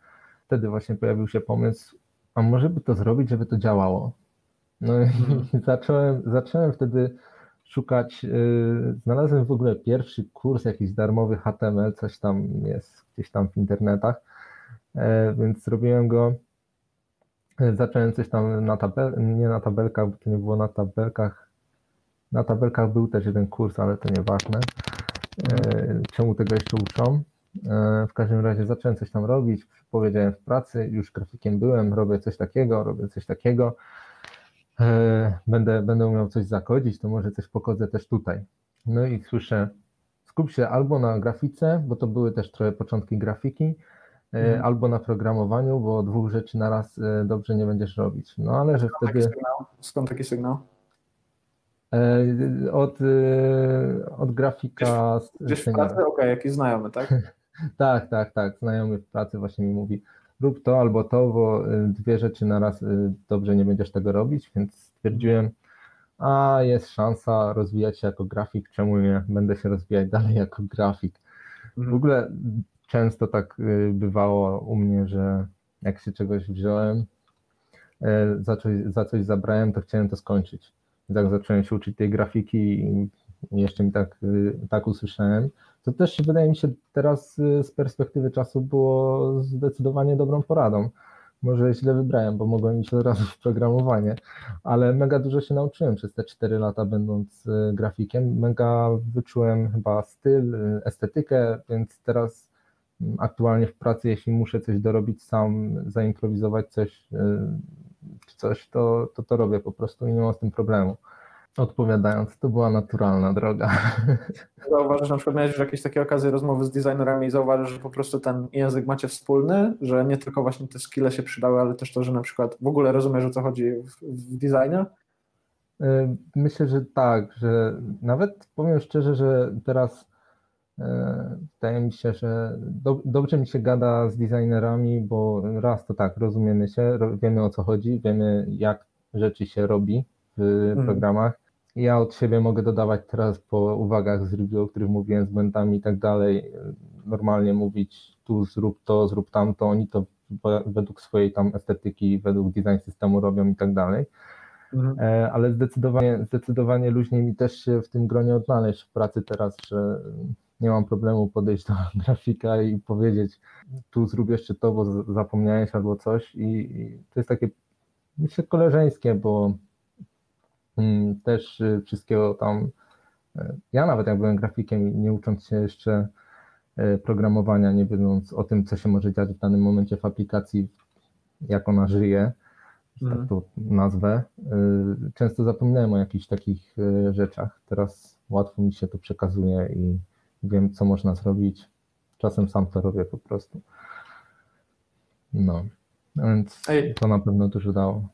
Wtedy właśnie pojawił się pomysł a może by to zrobić, żeby to działało. No i zacząłem, zacząłem wtedy szukać, yy, znalazłem w ogóle pierwszy kurs jakiś darmowy HTML, coś tam jest gdzieś tam w internetach, e, więc zrobiłem go, zacząłem coś tam na tabel, nie na tabelkach, bo to nie było na tabelkach, na tabelkach był też jeden kurs, ale to nieważne, e, czemu tego jeszcze uczą. W każdym razie zacząłem coś tam robić, powiedziałem w pracy, już grafikiem byłem, robię coś takiego, robię coś takiego, E, będę, będę umiał coś zakodzić, to może coś pokodzę też tutaj. No i słyszę, skup się albo na grafice, bo to były też trochę początki grafiki, mm. albo na programowaniu, bo dwóch rzeczy naraz e, dobrze nie będziesz robić. No ale że Skąd wtedy. Taki Skąd taki sygnał? Od, od grafika. Gdzieś w pracy? Okej, okay, jakiś znajomy, tak? tak, tak, tak. Znajomy w pracy właśnie mi mówi, rób to albo to, bo dwie rzeczy na raz dobrze nie będziesz tego robić, więc stwierdziłem, a jest szansa rozwijać się jako grafik, czemu nie? Będę się rozwijać dalej jako grafik. W mhm. ogóle często tak y, bywało u mnie, że jak się czegoś wziąłem, za coś, za coś zabrałem, to chciałem to skończyć. I tak zacząłem się uczyć tej grafiki i jeszcze mi tak, tak usłyszałem, to też wydaje mi się teraz y, z perspektywy czasu było zdecydowanie dobrą poradą. Może źle wybrałem, bo mogłem iść od razu w programowanie, ale mega dużo się nauczyłem przez te 4 lata będąc y, grafikiem. Mega wyczułem chyba styl, y, estetykę, więc teraz aktualnie w pracy, jeśli muszę coś dorobić sam, zaimprowizować coś, czy coś, to, to to robię po prostu i nie mam z tym problemu. Odpowiadając, to była naturalna droga. Zauważysz, na przykład miałeś już jakieś takie okazje rozmowy z designerami i zauważysz, że po prostu ten język macie wspólny, że nie tylko właśnie te skille się przydały, ale też to, że na przykład w ogóle rozumiesz, o co chodzi w, w designie? Y, myślę, że tak, że nawet powiem szczerze, że teraz y, wydaje mi się, że do, dobrze mi się gada z designerami, bo raz to tak, rozumiemy się, wiemy o co chodzi, wiemy jak rzeczy się robi w mhm. programach. Ja od siebie mogę dodawać teraz po uwagach z review, o których mówiłem, z błędami i tak dalej, normalnie mówić tu zrób to, zrób tamto, oni to według swojej tam estetyki, według design systemu robią i tak dalej. Mhm. E, ale zdecydowanie, zdecydowanie luźniej mi też się w tym gronie odnaleźć w pracy teraz, że nie mam problemu podejść do grafika i powiedzieć tu zrób jeszcze to, bo zapomniałeś albo coś i, i to jest takie myślę koleżeńskie, bo Mm, też y, wszystkiego tam. Y, ja nawet jak byłem grafikiem, nie ucząc się jeszcze y, programowania, nie wiedząc o tym, co się może dziać w danym momencie w aplikacji, jak ona żyje, tak mhm. to nazwę, często zapominałem o jakichś takich rzeczach. Teraz łatwo mi się to przekazuje i wiem, co można zrobić. Czasem sam to robię po prostu. No, więc to na pewno dużo dało.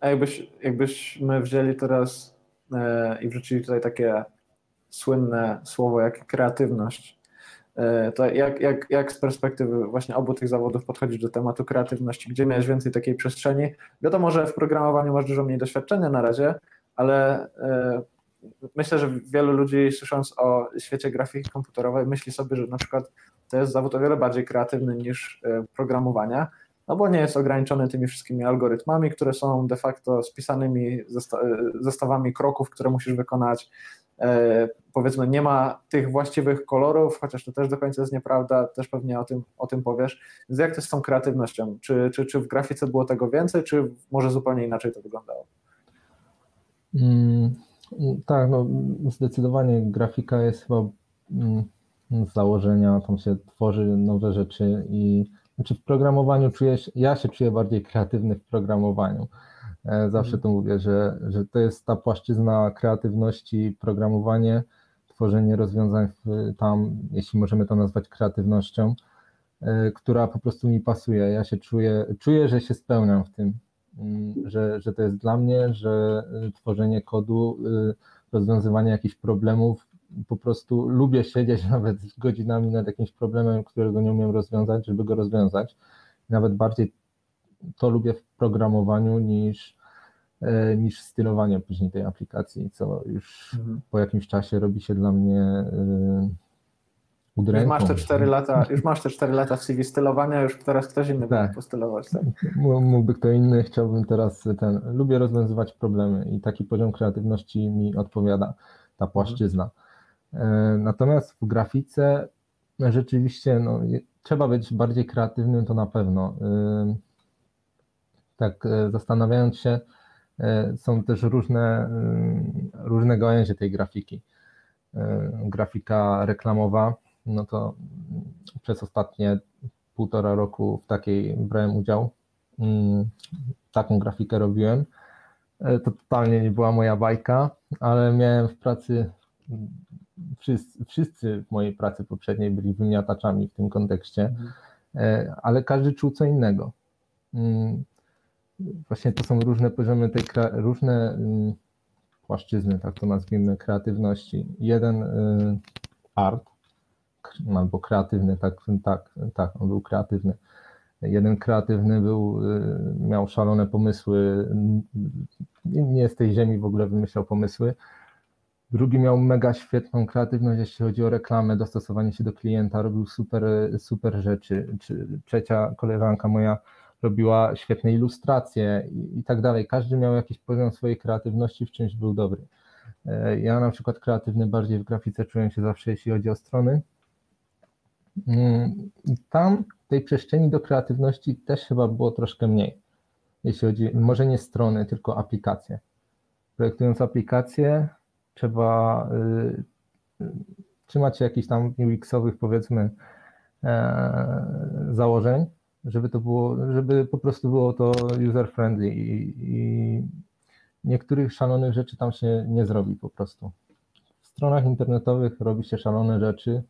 A jakbyś, jakbyśmy wzięli teraz e, i wrzucili tutaj takie słynne słowo jak kreatywność, e, to jak, jak, jak z perspektywy właśnie obu tych zawodów podchodzisz do tematu kreatywności? Gdzie miałeś więcej takiej przestrzeni? Wiadomo, że w programowaniu masz dużo mniej doświadczenia na razie, ale e, myślę, że wielu ludzi słysząc o świecie grafiki komputerowej myśli sobie, że na przykład to jest zawód o wiele bardziej kreatywny niż e, programowania no bo nie jest ograniczony tymi wszystkimi algorytmami, które są de facto spisanymi zestawami kroków, które musisz wykonać. E, powiedzmy, nie ma tych właściwych kolorów, chociaż to też do końca jest nieprawda, też pewnie o tym, o tym powiesz. Więc jak to z tą kreatywnością? Czy, czy, czy w grafice było tego więcej, czy może zupełnie inaczej to wyglądało? Mm, tak, no zdecydowanie grafika jest chyba mm, z założenia, tam się tworzy nowe rzeczy i znaczy w programowaniu czuję się, ja się czuję bardziej kreatywny w programowaniu. E, zawsze mhm. to mówię, że, że to jest ta płaszczyzna kreatywności, programowanie, tworzenie rozwiązań tam, jeśli możemy to nazwać kreatywnością, e, która po prostu mi pasuje. Ja się czuję, czuję, że się spełniam w tym, że, że to jest dla mnie, że e, tworzenie kodu, rozwiązywanie jakichś problemów po prostu lubię siedzieć nawet godzinami nad jakimś problemem, którego nie umiem rozwiązać, żeby go rozwiązać. Nawet bardziej to lubię w programowaniu niż, niż stylowanie później tej aplikacji, co już mhm. po jakimś czasie robi się dla mnie Pod Już ręką. masz te 4 lata, już masz te 4 lata w CV stylowania, już teraz ktoś inny Tak. będzie postylować. Tak? Mó- Mógłby kto inny, chciałbym teraz ten. Lubię rozwiązywać problemy i taki poziom kreatywności mi odpowiada, ta płaszczyzna. E, Natomiast w grafice rzeczywiście no, trzeba być bardziej kreatywnym, to na pewno. E, Tak, e, zastanawiając się, są też różne, różne gałęzie tej grafiki. Grafika reklamowa, no to przez ostatnie półtora roku w takiej brałem udział. Mm, Taką grafikę robiłem. E, To totalnie nie była moja bajka, ale miałem w pracy, wszyscy, wszyscy w mojej pracy poprzedniej byli wymiataczami w tym kontekście, e, ale każdy czuł co innego. Mm, Właśnie to są różne poziomy tej, różne mm, płaszczyzny, tak to nazwijmy, kreatywności. Jeden y, art, albo kreatywny, tak, tak, tak, on był kreatywny. Jeden kreatywny był, y, miał szalone pomysły, nie z tej ziemi w ogóle wymyślał pomysły. Drugi miał mega świetną kreatywność, jeśli chodzi o reklamę, dostosowanie się do klienta, robił super, super rzeczy. Czy trzecia koleżanka moja robiła świetne ilustracje i, i tak dalej. Każdy miał jakiś poziom swojej kreatywności, w czymś był dobry. E, Ja na przykład kreatywny bardziej w grafice czułem się zawsze, jeśli chodzi o strony. Mm, Tam tej przestrzeni do kreatywności też chyba było troszkę mniej. Jeśli chodzi, może nie strony, tylko aplikacje. Projektując aplikację, trzeba y, trzymać się jakichś tam UX-owych, powiedzmy, e, założeń, żeby to było, żeby po prostu było to user-friendly i, i niektórych szalonych rzeczy tam się nie zrobi po prostu. W stronach internetowych robi się szalone rzeczy,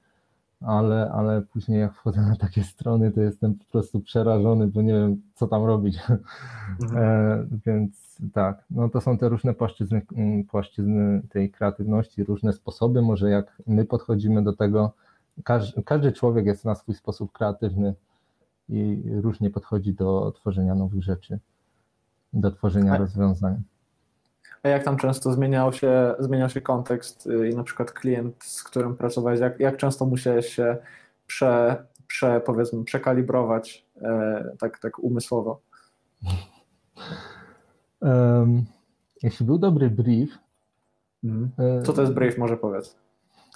ale, ale później jak wchodzę na takie strony, to jestem po prostu przerażony, bo nie wiem, co tam robić. E, więc tak, no to są te różne płaszczyzny, mm, płaszczyzny tej kreatywności, różne sposoby, może jak my podchodzimy do tego. Każdy, każdy człowiek jest na swój sposób kreatywny i różnie podchodzi do tworzenia nowych rzeczy, do tworzenia Tak. rozwiązań. Jak tam często zmieniał się, zmieniał się kontekst y, i na przykład klient, z którym pracowałeś, jak, jak często musiałeś się prze, prze, powiedzmy, przekalibrować e, tak, tak umysłowo? Em, jeśli był dobry brief, e, Co to jest brief, może powiedz?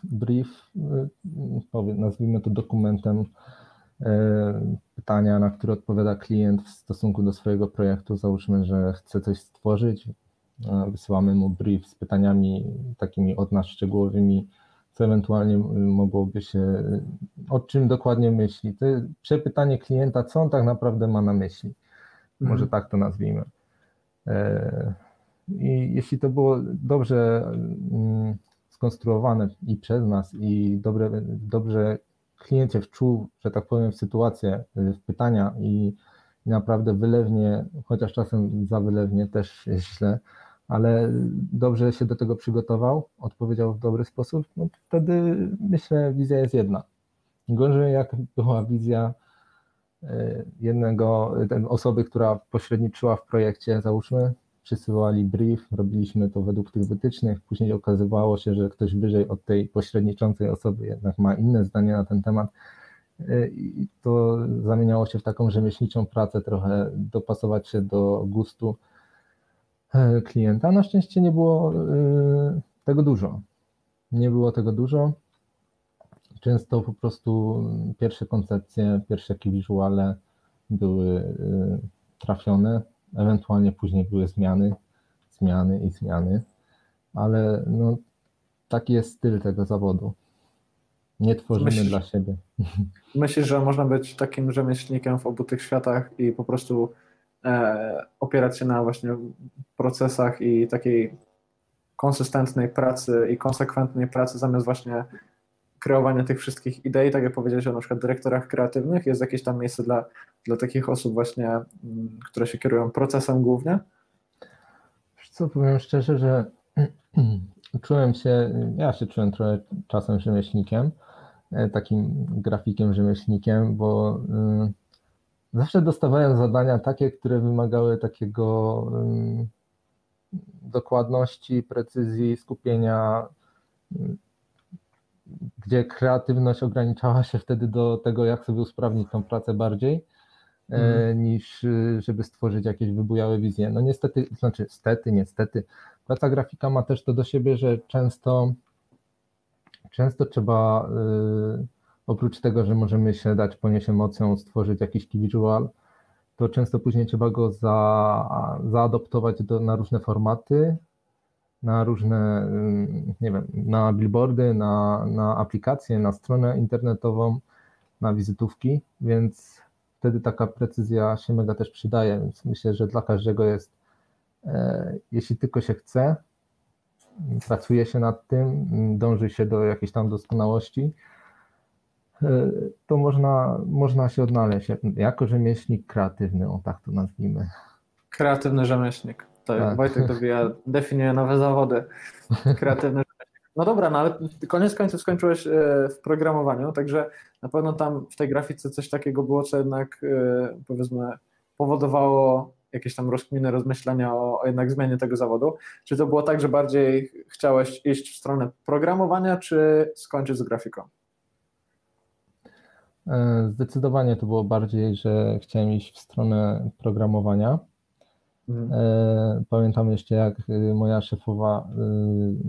brief, powie- nazwijmy to dokumentem e, pytania, na które odpowiada klient w stosunku do swojego projektu. Załóżmy, że chce coś stworzyć, e, wysyłamy mu brief z pytaniami takimi od nas szczegółowymi, co ewentualnie m, mogłoby się, o czym dokładnie myśli. To przepytanie klienta, co on tak naprawdę ma na myśli. Może Mhm. tak to nazwijmy. E, I jeśli to było dobrze mm, skonstruowane i przez nas, i dobre, dobrze klient się wczuł, że tak powiem, w sytuację, y, w pytania i, naprawdę wylewnie, chociaż czasem za wylewnie też źle, ale dobrze się do tego przygotował, odpowiedział w dobry sposób, no wtedy myślę, wizja jest jedna. Gorzej jak była wizja e, jednego, osoby, która pośredniczyła w projekcie, załóżmy, przysyłali brief, robiliśmy to według tych wytycznych, później okazywało się, że ktoś wyżej od tej pośredniczącej osoby jednak ma inne zdanie na ten temat. E, i to zamieniało się w taką rzemieślniczą pracę, trochę dopasować się do gustu klienta. Na szczęście nie było e, tego dużo. Nie było tego dużo. Często po prostu pierwsze koncepcje, pierwsze jakie wizuale były y, trafione, ewentualnie później były zmiany, zmiany i zmiany, ale no, taki jest styl tego zawodu. Nie tworzymy Myślisz- dla siebie. Myślisz, że można być takim rzemieślnikiem w obu tych światach i po prostu e, opierać się na właśnie procesach i takiej konsystentnej pracy i konsekwentnej pracy zamiast właśnie kreowania tych wszystkich idei, tak jak powiedziałeś o na przykład dyrektorach kreatywnych, jest jakieś tam miejsce dla, dla takich osób właśnie, mm, które się kierują procesem głównie? Co, powiem szczerze, że czułem się, ja się czułem trochę czasem rzemieślnikiem, e, takim grafikiem rzemieślnikiem, bo y, zawsze dostawałem zadania takie, które wymagały takiego y, dokładności, precyzji, skupienia. Y, gdzie kreatywność ograniczała się wtedy do tego, jak sobie usprawnić tą pracę bardziej, Mhm. niż y, żeby stworzyć jakieś wybujałe wizje. No niestety, znaczy stety, niestety, praca grafika ma też to do siebie, że często często trzeba y, oprócz tego, że możemy się dać ponieść emocją, stworzyć jakiś key visual, to często później trzeba go za, zaadoptować do, na różne formaty, na różne, y, nie wiem, na billboardy, na, na aplikacje, na stronę internetową, na wizytówki, więc wtedy taka precyzja się mega też przydaje, więc myślę, że dla każdego jest, e, jeśli tylko się chce, pracuje się nad tym, dąży się do jakiejś tam doskonałości, to można, można się odnaleźć jako rzemieślnik kreatywny, o tak to nazwijmy. Kreatywny rzemieślnik. To Tak. Wojtek dobija, definiuje nowe zawody. Kreatywny rzemieślnik. No dobra, no ale koniec końców skończyłeś e, w programowaniu, także na pewno tam w tej grafice coś takiego było, co jednak e, powiedzmy powodowało jakieś tam rozkminy, rozmyślenia o, o jednak zmianie tego zawodu. Czy to było tak, że bardziej chciałeś iść w stronę programowania, czy skończyć z grafiką? E, Zdecydowanie to było bardziej, że chciałem iść w stronę programowania. Mhm. E, Pamiętam jeszcze, jak y, moja szefowa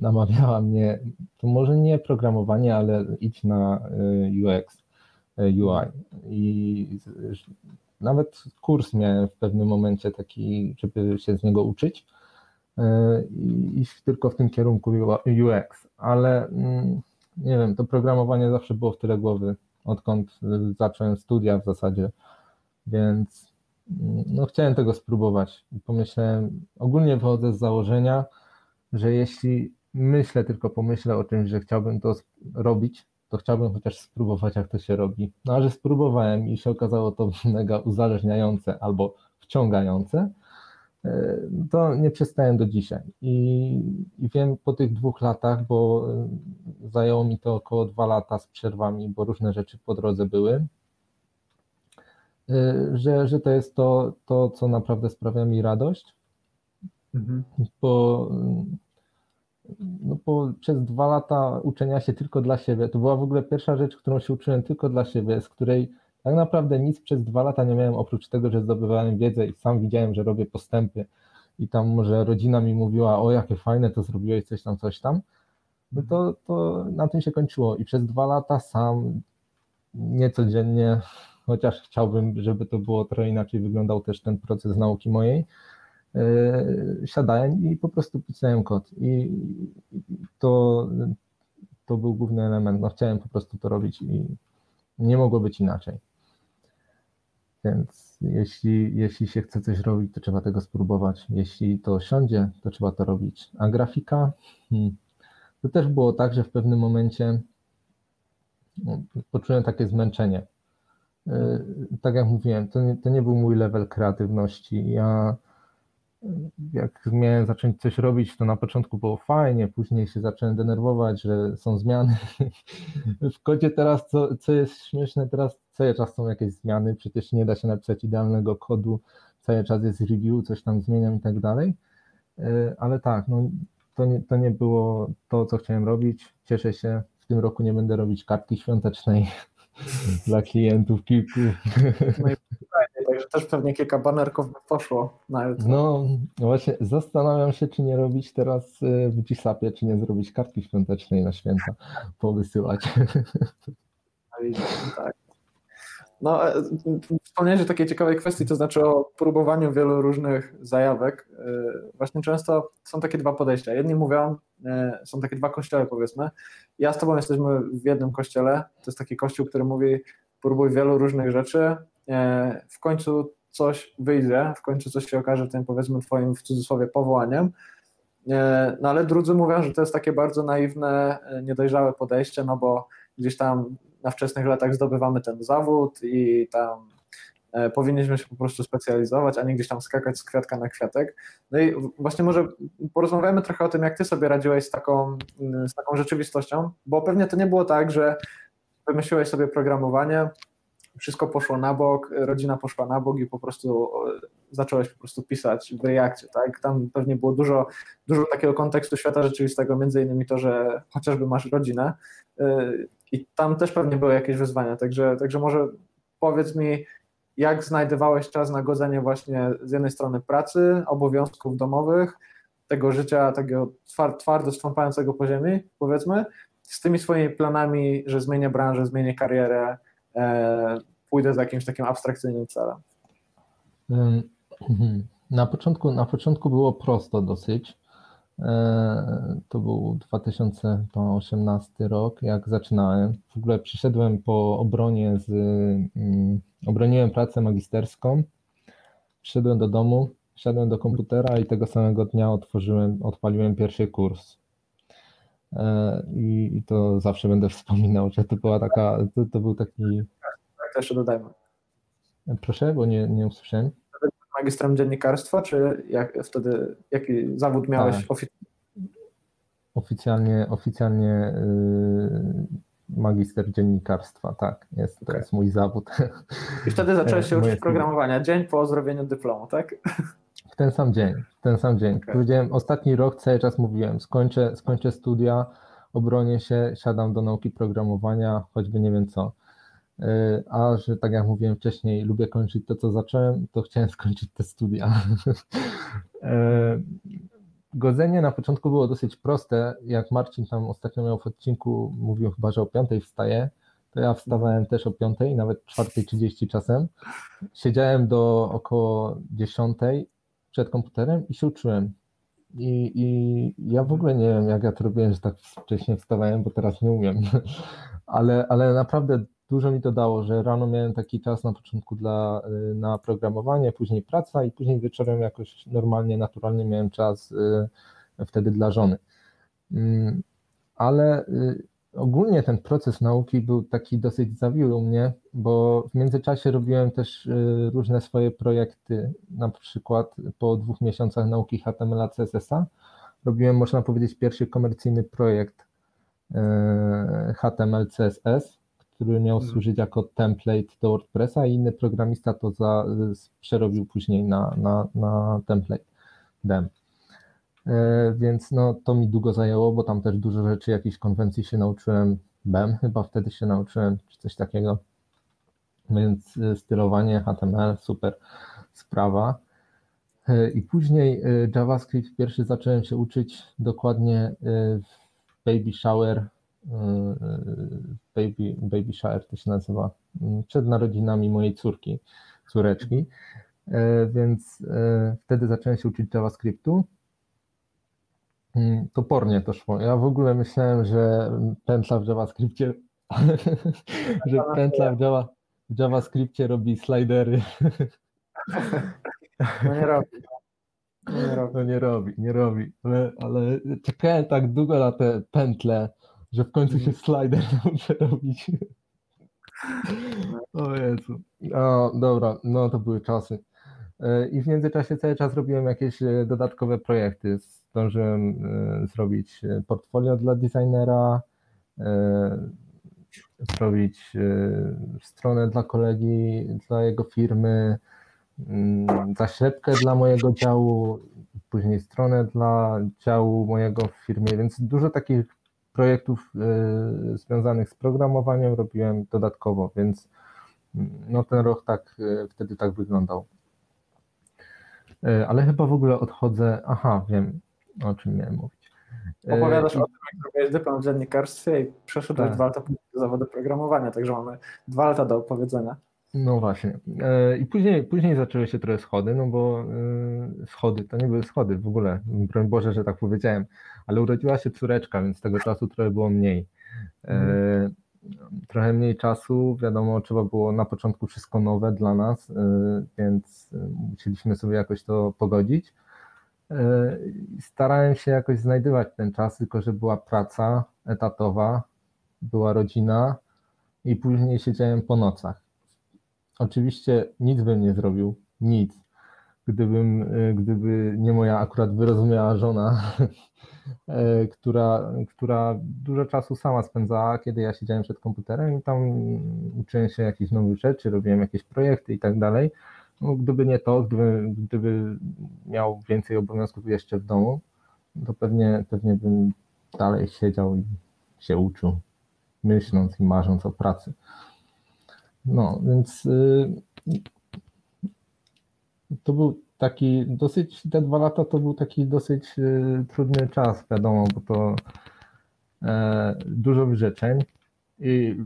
namawiała mnie, to może nie programowanie, ale idź na UX, UI. I nawet kurs miałem w pewnym momencie taki, żeby się z niego uczyć i iść tylko w tym kierunku UX, ale mm, nie wiem, to programowanie zawsze było w tyle głowy, odkąd y, zacząłem studia w zasadzie, więc mm, no, chciałem tego spróbować. Pomyślałem, ogólnie wychodzę z założenia, że jeśli myślę, tylko pomyślę o tym, że chciałbym to robić, to chciałbym chociaż spróbować, jak to się robi. No a że spróbowałem i się okazało to mega uzależniające albo wciągające, to nie przestałem do dzisiaj. I, I wiem po tych dwóch latach, bo e, zajęło mi to około dwa lata z przerwami, bo różne rzeczy po drodze były, e, że, że to jest to, to, co naprawdę sprawia mi radość, Mhm. bo, no bo przez dwa lata uczenia się tylko dla siebie, to była w ogóle pierwsza rzecz, którą się uczyłem tylko dla siebie, z której tak naprawdę nic przez dwa lata nie miałem, oprócz tego, że zdobywałem wiedzę i sam widziałem, że robię postępy i tam może rodzina mi mówiła, o jakie fajne to zrobiłeś, coś tam, coś tam, no to, to na tym się kończyło. I przez dwa lata sam niecodziennie, chociaż chciałbym, żeby to było trochę inaczej wyglądał też ten proces nauki mojej, e, siadałem i po prostu pisałem kod. I to, to był główny element, no chciałem po prostu to robić i nie mogło być inaczej. Więc jeśli, jeśli się chce coś robić, to trzeba tego spróbować. Jeśli to siądzie, to trzeba to robić. A grafika, hmm, to też było tak, że w pewnym momencie no, poczułem takie zmęczenie. E, Tak jak mówiłem, to nie, to nie był mój level kreatywności. Ja jak miałem zacząć coś robić, to na początku było fajnie, później się zacząłem denerwować, że są zmiany. W kodzie teraz, co, co jest śmieszne, teraz cały czas są jakieś zmiany, przecież nie da się napisać idealnego kodu, cały czas jest review, coś tam zmieniam i tak dalej. E, Ale tak, no, to, nie, to nie było to, co chciałem robić. Cieszę się, w tym roku nie będę robić kartki świątecznej dla klientów kilku. Także też pewnie kilka banerków by poszło na jutro. No właśnie zastanawiam się, czy nie robić teraz y, w G-Sapie, czy nie zrobić kartki świątecznej na święta, powysyłać. Tak. No, e, wspomniałeś o takiej ciekawej kwestii, to znaczy o próbowaniu wielu różnych zajawek. E, Właśnie często są takie dwa podejścia. Jedni mówią, e, są takie dwa kościoły powiedzmy. Ja z Tobą jesteśmy w jednym kościele. To jest taki kościół, który mówi próbuj wielu różnych rzeczy. W końcu coś wyjdzie, w końcu coś się okaże tym powiedzmy Twoim w cudzysłowie powołaniem. No ale drudzy mówią, że to jest takie bardzo naiwne, niedojrzałe podejście, no bo gdzieś tam na wczesnych latach zdobywamy ten zawód i tam e, powinniśmy się po prostu specjalizować, a nie gdzieś tam skakać z kwiatka na kwiatek. No i właśnie może porozmawiamy trochę o tym, jak ty sobie radziłeś z taką, mm, z taką rzeczywistością, bo pewnie to nie było tak, że wymyśliłeś sobie programowanie, wszystko poszło na bok, rodzina poszła na bok i po prostu zacząłeś po prostu pisać w reakcie, tak? Tam pewnie było dużo, dużo takiego kontekstu świata rzeczywistego, między innymi to, że chociażby masz rodzinę i tam też pewnie były jakieś wyzwania, także, także może powiedz mi, jak znajdowałeś czas na godzenie właśnie z jednej strony pracy, obowiązków domowych, tego życia takiego twardo stąpającego po ziemi, powiedzmy, z tymi swoimi planami, że zmienię branżę, zmienię karierę, e, pójdę za jakimś takim abstrakcyjnym celem? Na początku, na początku było prosto dosyć. E, to był 2018 rok, jak zaczynałem. W ogóle przyszedłem po obronie z. Mm, obroniłem pracę magisterską. Przyszedłem do domu, wsiadłem do komputera i tego samego dnia otworzyłem, odpaliłem pierwszy kurs. E, I, I, to zawsze będę wspominał, że to była taka, to, to był taki. Tak, jeszcze dodajmy. Proszę, bo nie, nie usłyszałem. Magistrem dziennikarstwa, czy jak wtedy, jaki zawód miałeś tak. oficjalnie? Oficjalnie, oficjalnie yy, magister dziennikarstwa, tak, jest, okay. to jest mój zawód. I wtedy zacząłeś się uczyć programowania, dzień po zrobieniu dyplomu, tak? W ten sam dzień, w ten sam dzień. Okay. Powiedziałem, ostatni rok cały czas mówiłem, skończę, skończę studia, obronię się, siadam do nauki programowania, choćby nie wiem co. Y, a że tak jak mówiłem wcześniej, lubię kończyć to, co zacząłem, to chciałem skończyć te studia. Y, godzenie na początku było dosyć proste. Jak Marcin tam ostatnio miał w odcinku, mówił chyba, że o 5 wstaje, to ja wstawałem też o 5, nawet 4.30 czasem. Siedziałem do około 10 przed komputerem i się uczyłem. I, I ja w ogóle nie wiem, jak ja to robiłem, że tak wcześnie wstawałem, bo teraz nie umiem. Ale, ale naprawdę dużo mi to dało, że rano miałem taki czas na początku dla, y, na programowanie, później praca i później wieczorem jakoś normalnie, naturalnie miałem czas y, wtedy dla żony. Mm, ale y, ogólnie ten proces nauki był taki dosyć zawiły u mnie, bo w międzyczasie robiłem też różne swoje projekty, na przykład po dwóch miesiącach nauki HTML, CSS-a robiłem, można powiedzieć, pierwszy komercyjny projekt HTML, CSS, który miał mhm. służyć jako template do WordPressa i inny programista to za, przerobił później na, na, na template dem. E, więc no, to mi długo zajęło, bo tam też dużo rzeczy, jakichś konwencji się nauczyłem, BEM chyba wtedy się nauczyłem, czy coś takiego. Więc e, stylowanie HTML, super sprawa. E, I później JavaScript pierwszy zacząłem się uczyć dokładnie w Baby Shower Baby, Baby Shower to się nazywa, mm, przed narodzinami mojej córki, córeczki, e, więc e, wtedy zacząłem się uczyć JavaScriptu. Mm, topornie to szło. Ja w ogóle myślałem, że pętla w JavaScriptie, że pętla w, Java, w JavaScriptie robi slidery. No nie robi. No nie robi. No nie robi, nie robi. Ale, ale czekałem tak długo na te pętle, że w końcu się slider nauczę robić. O Jezu. O, dobra, no to były czasy. E, I w międzyczasie cały czas robiłem jakieś e, dodatkowe projekty. Zdążyłem e, zrobić portfolio dla designera, zrobić stronę dla kolegi, dla jego firmy, mm, zaślepkę dla mojego działu, później stronę dla działu mojego w firmie, więc dużo takich projektów y, związanych z programowaniem robiłem dodatkowo, więc mm, no ten rok tak y, wtedy tak wyglądał. Y, ale chyba w ogóle odchodzę. Aha, wiem o czym miałem mówić. Opowiadasz o tym, jak robiłeś dyplom w dziennikarstwie i przeszedłeś tak. dwa lata do zawodu programowania, także mamy dwa lata do opowiedzenia. No właśnie. E, I później, później zaczęły się trochę schody, no bo e, schody to nie były schody w ogóle. Broń Boże, że tak powiedziałem, ale urodziła się córeczka, więc tego czasu trochę było mniej. Mm. Trochę mniej czasu, wiadomo, trzeba było na początku wszystko nowe dla nas, więc musieliśmy sobie jakoś to pogodzić. Starałem się jakoś znajdywać ten czas, tylko że była praca etatowa, była rodzina i później siedziałem po nocach Oczywiście nic bym nie zrobił, nic. gdybym, y, gdyby nie moja akurat wyrozumiała żona, y, która, która dużo czasu sama spędzała, kiedy ja siedziałem przed komputerem i tam uczyłem się jakichś nowych rzeczy, robiłem jakieś projekty i tak dalej. No, gdyby nie to, gdyby, gdyby miał więcej obowiązków jeszcze w domu, to pewnie, pewnie bym dalej siedział i się uczył, myśląc i marząc o pracy. No, więc y, to był taki dosyć, te dwa lata to był taki dosyć y, trudny czas, wiadomo, bo to e, dużo wyrzeczeń i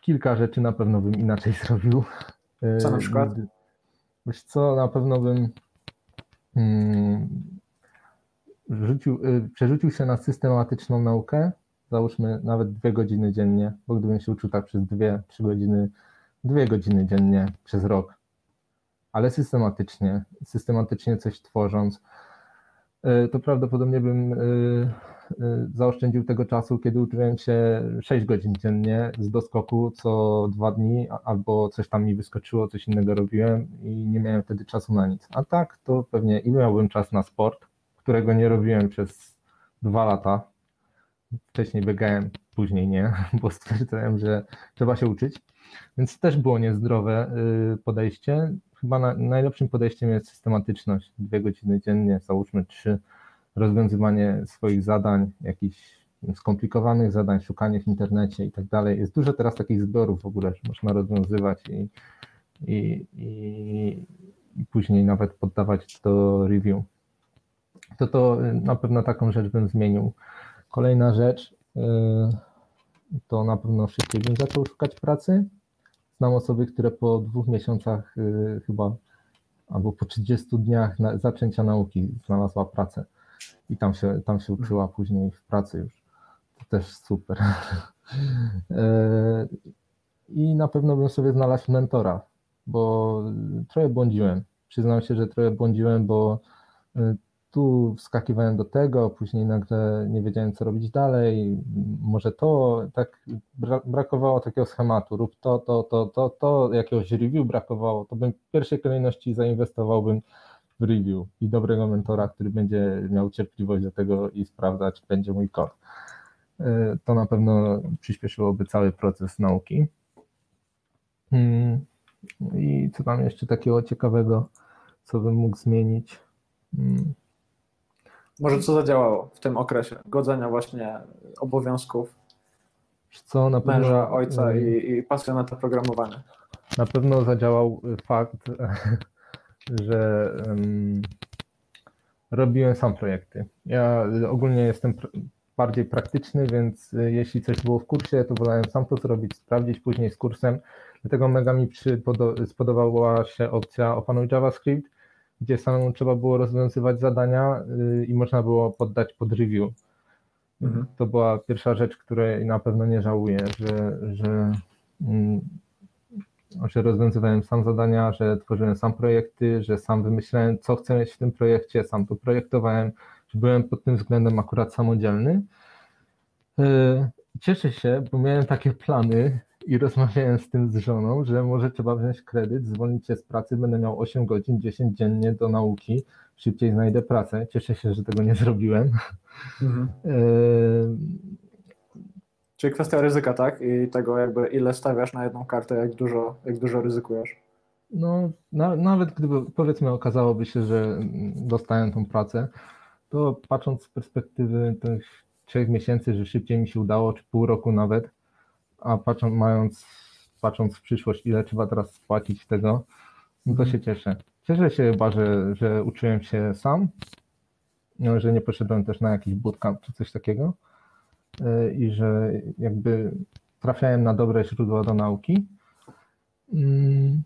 kilka rzeczy na pewno bym inaczej zrobił. Y, Co na przykład? Wiesz co, na pewno bym mm, rzucił, przerzucił się na systematyczną naukę, załóżmy nawet dwie godziny dziennie, bo gdybym się uczył tak przez dwie, trzy godziny, dwie godziny dziennie przez rok, ale systematycznie, systematycznie coś tworząc, y, to prawdopodobnie bym y, y, zaoszczędził tego czasu, kiedy uczyłem się 6 godzin dziennie z doskoku co dwa dni, albo coś tam mi wyskoczyło, coś innego robiłem i nie miałem wtedy czasu na nic. A tak, to pewnie i miałbym czas na sport, którego nie robiłem przez dwa lata. Wcześniej biegałem, później nie, bo stwierdzałem, że trzeba się uczyć. Więc też było niezdrowe y, podejście. Chyba na, najlepszym podejściem jest systematyczność. Dwie godziny dziennie, załóżmy trzy, rozwiązywanie swoich zadań, jakichś skomplikowanych zadań, szukanie w internecie i tak dalej. Jest dużo teraz takich zbiorów w ogóle, że można rozwiązywać i, i, i, i później nawet poddawać do review. To to na pewno taką rzecz bym zmienił. Kolejna rzecz y, to na pewno szybciej bym zaczął szukać pracy. Znam osoby, które po dwóch miesiącach y, chyba albo po 30 dniach na, zaczęcia nauki znalazła pracę i tam się, tam się uczyła później w pracy już. To też super. E, I na pewno bym sobie znalazł mentora, bo trochę błądziłem. Przyznam się, że trochę błądziłem, bo y, tu wskakiwałem do tego, później nagle nie wiedziałem, co robić dalej. Może to, tak bra- brakowało takiego schematu, rób to, to, to, to, to, jakiegoś review brakowało, to bym w pierwszej kolejności zainwestowałbym w review i dobrego mentora, który będzie miał cierpliwość do tego i sprawdzać, będzie mój kod. Y, To na pewno przyspieszyłoby cały proces nauki. Mm, I co tam jeszcze takiego ciekawego, co bym mógł zmienić? Mm, Może co zadziałało w tym okresie godzenia właśnie obowiązków co, na pewno, męża, ojca i, i pasjonata programowania? Na pewno zadziałał fakt, że em, robiłem sam projekty. Ja ogólnie jestem pr- bardziej praktyczny, więc y, jeśli coś było w kursie, to wolałem sam to zrobić, sprawdzić później z kursem. Dlatego mega mi przypodo- spodobała się opcja opanuj JavaScript, gdzie samemu trzeba było rozwiązywać zadania y, i można było poddać pod review. Mhm. To była pierwsza rzecz, której na pewno nie żałuję, że, że, mm, że rozwiązywałem sam zadania, że tworzyłem sam projekty, że sam wymyślałem, co chcę mieć w tym projekcie, sam to projektowałem, że byłem pod tym względem akurat samodzielny. Yy, Cieszę się, bo miałem takie plany i rozmawiałem z tym z żoną, że może trzeba wziąć kredyt, zwolnić się z pracy, będę miał 8 godzin, 10 dziennie do nauki, szybciej znajdę pracę. Cieszę się, że tego nie zrobiłem. Mhm. Yy, Czyli kwestia ryzyka, tak? I tego jakby ile stawiasz na jedną kartę, jak dużo, jak dużo ryzykujesz. No, na, nawet gdyby powiedzmy okazałoby się, że dostałem tą pracę, to patrząc z perspektywy tych trzech miesięcy, że szybciej mi się udało, czy pół roku nawet, a patrząc, mając, patrząc w przyszłość, ile trzeba teraz spłacić tego, no to się cieszę. Cieszę się chyba, że, że uczyłem się sam, no, że nie poszedłem też na jakiś bootcamp czy coś takiego yy, i że jakby trafiałem na dobre źródła do nauki. Mm,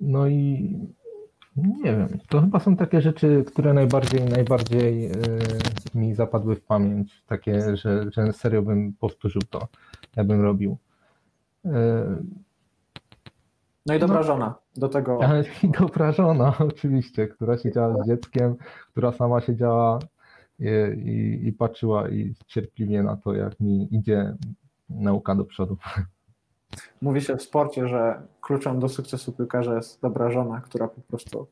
No i nie wiem, to chyba są takie rzeczy, które najbardziej, najbardziej yy, mi zapadły w pamięć. Takie, że, że serio bym powtórzył to, ja bym robił. Yy, No i dobra No. żona do tego. i dobra żona, oczywiście, która siedziała z dzieckiem, która sama siedziała i, i, i patrzyła i cierpliwie na to, jak mi idzie nauka do przodu. Mówi się w sporcie, że kluczem do sukcesu piłkarza jest dobra żona, która po prostu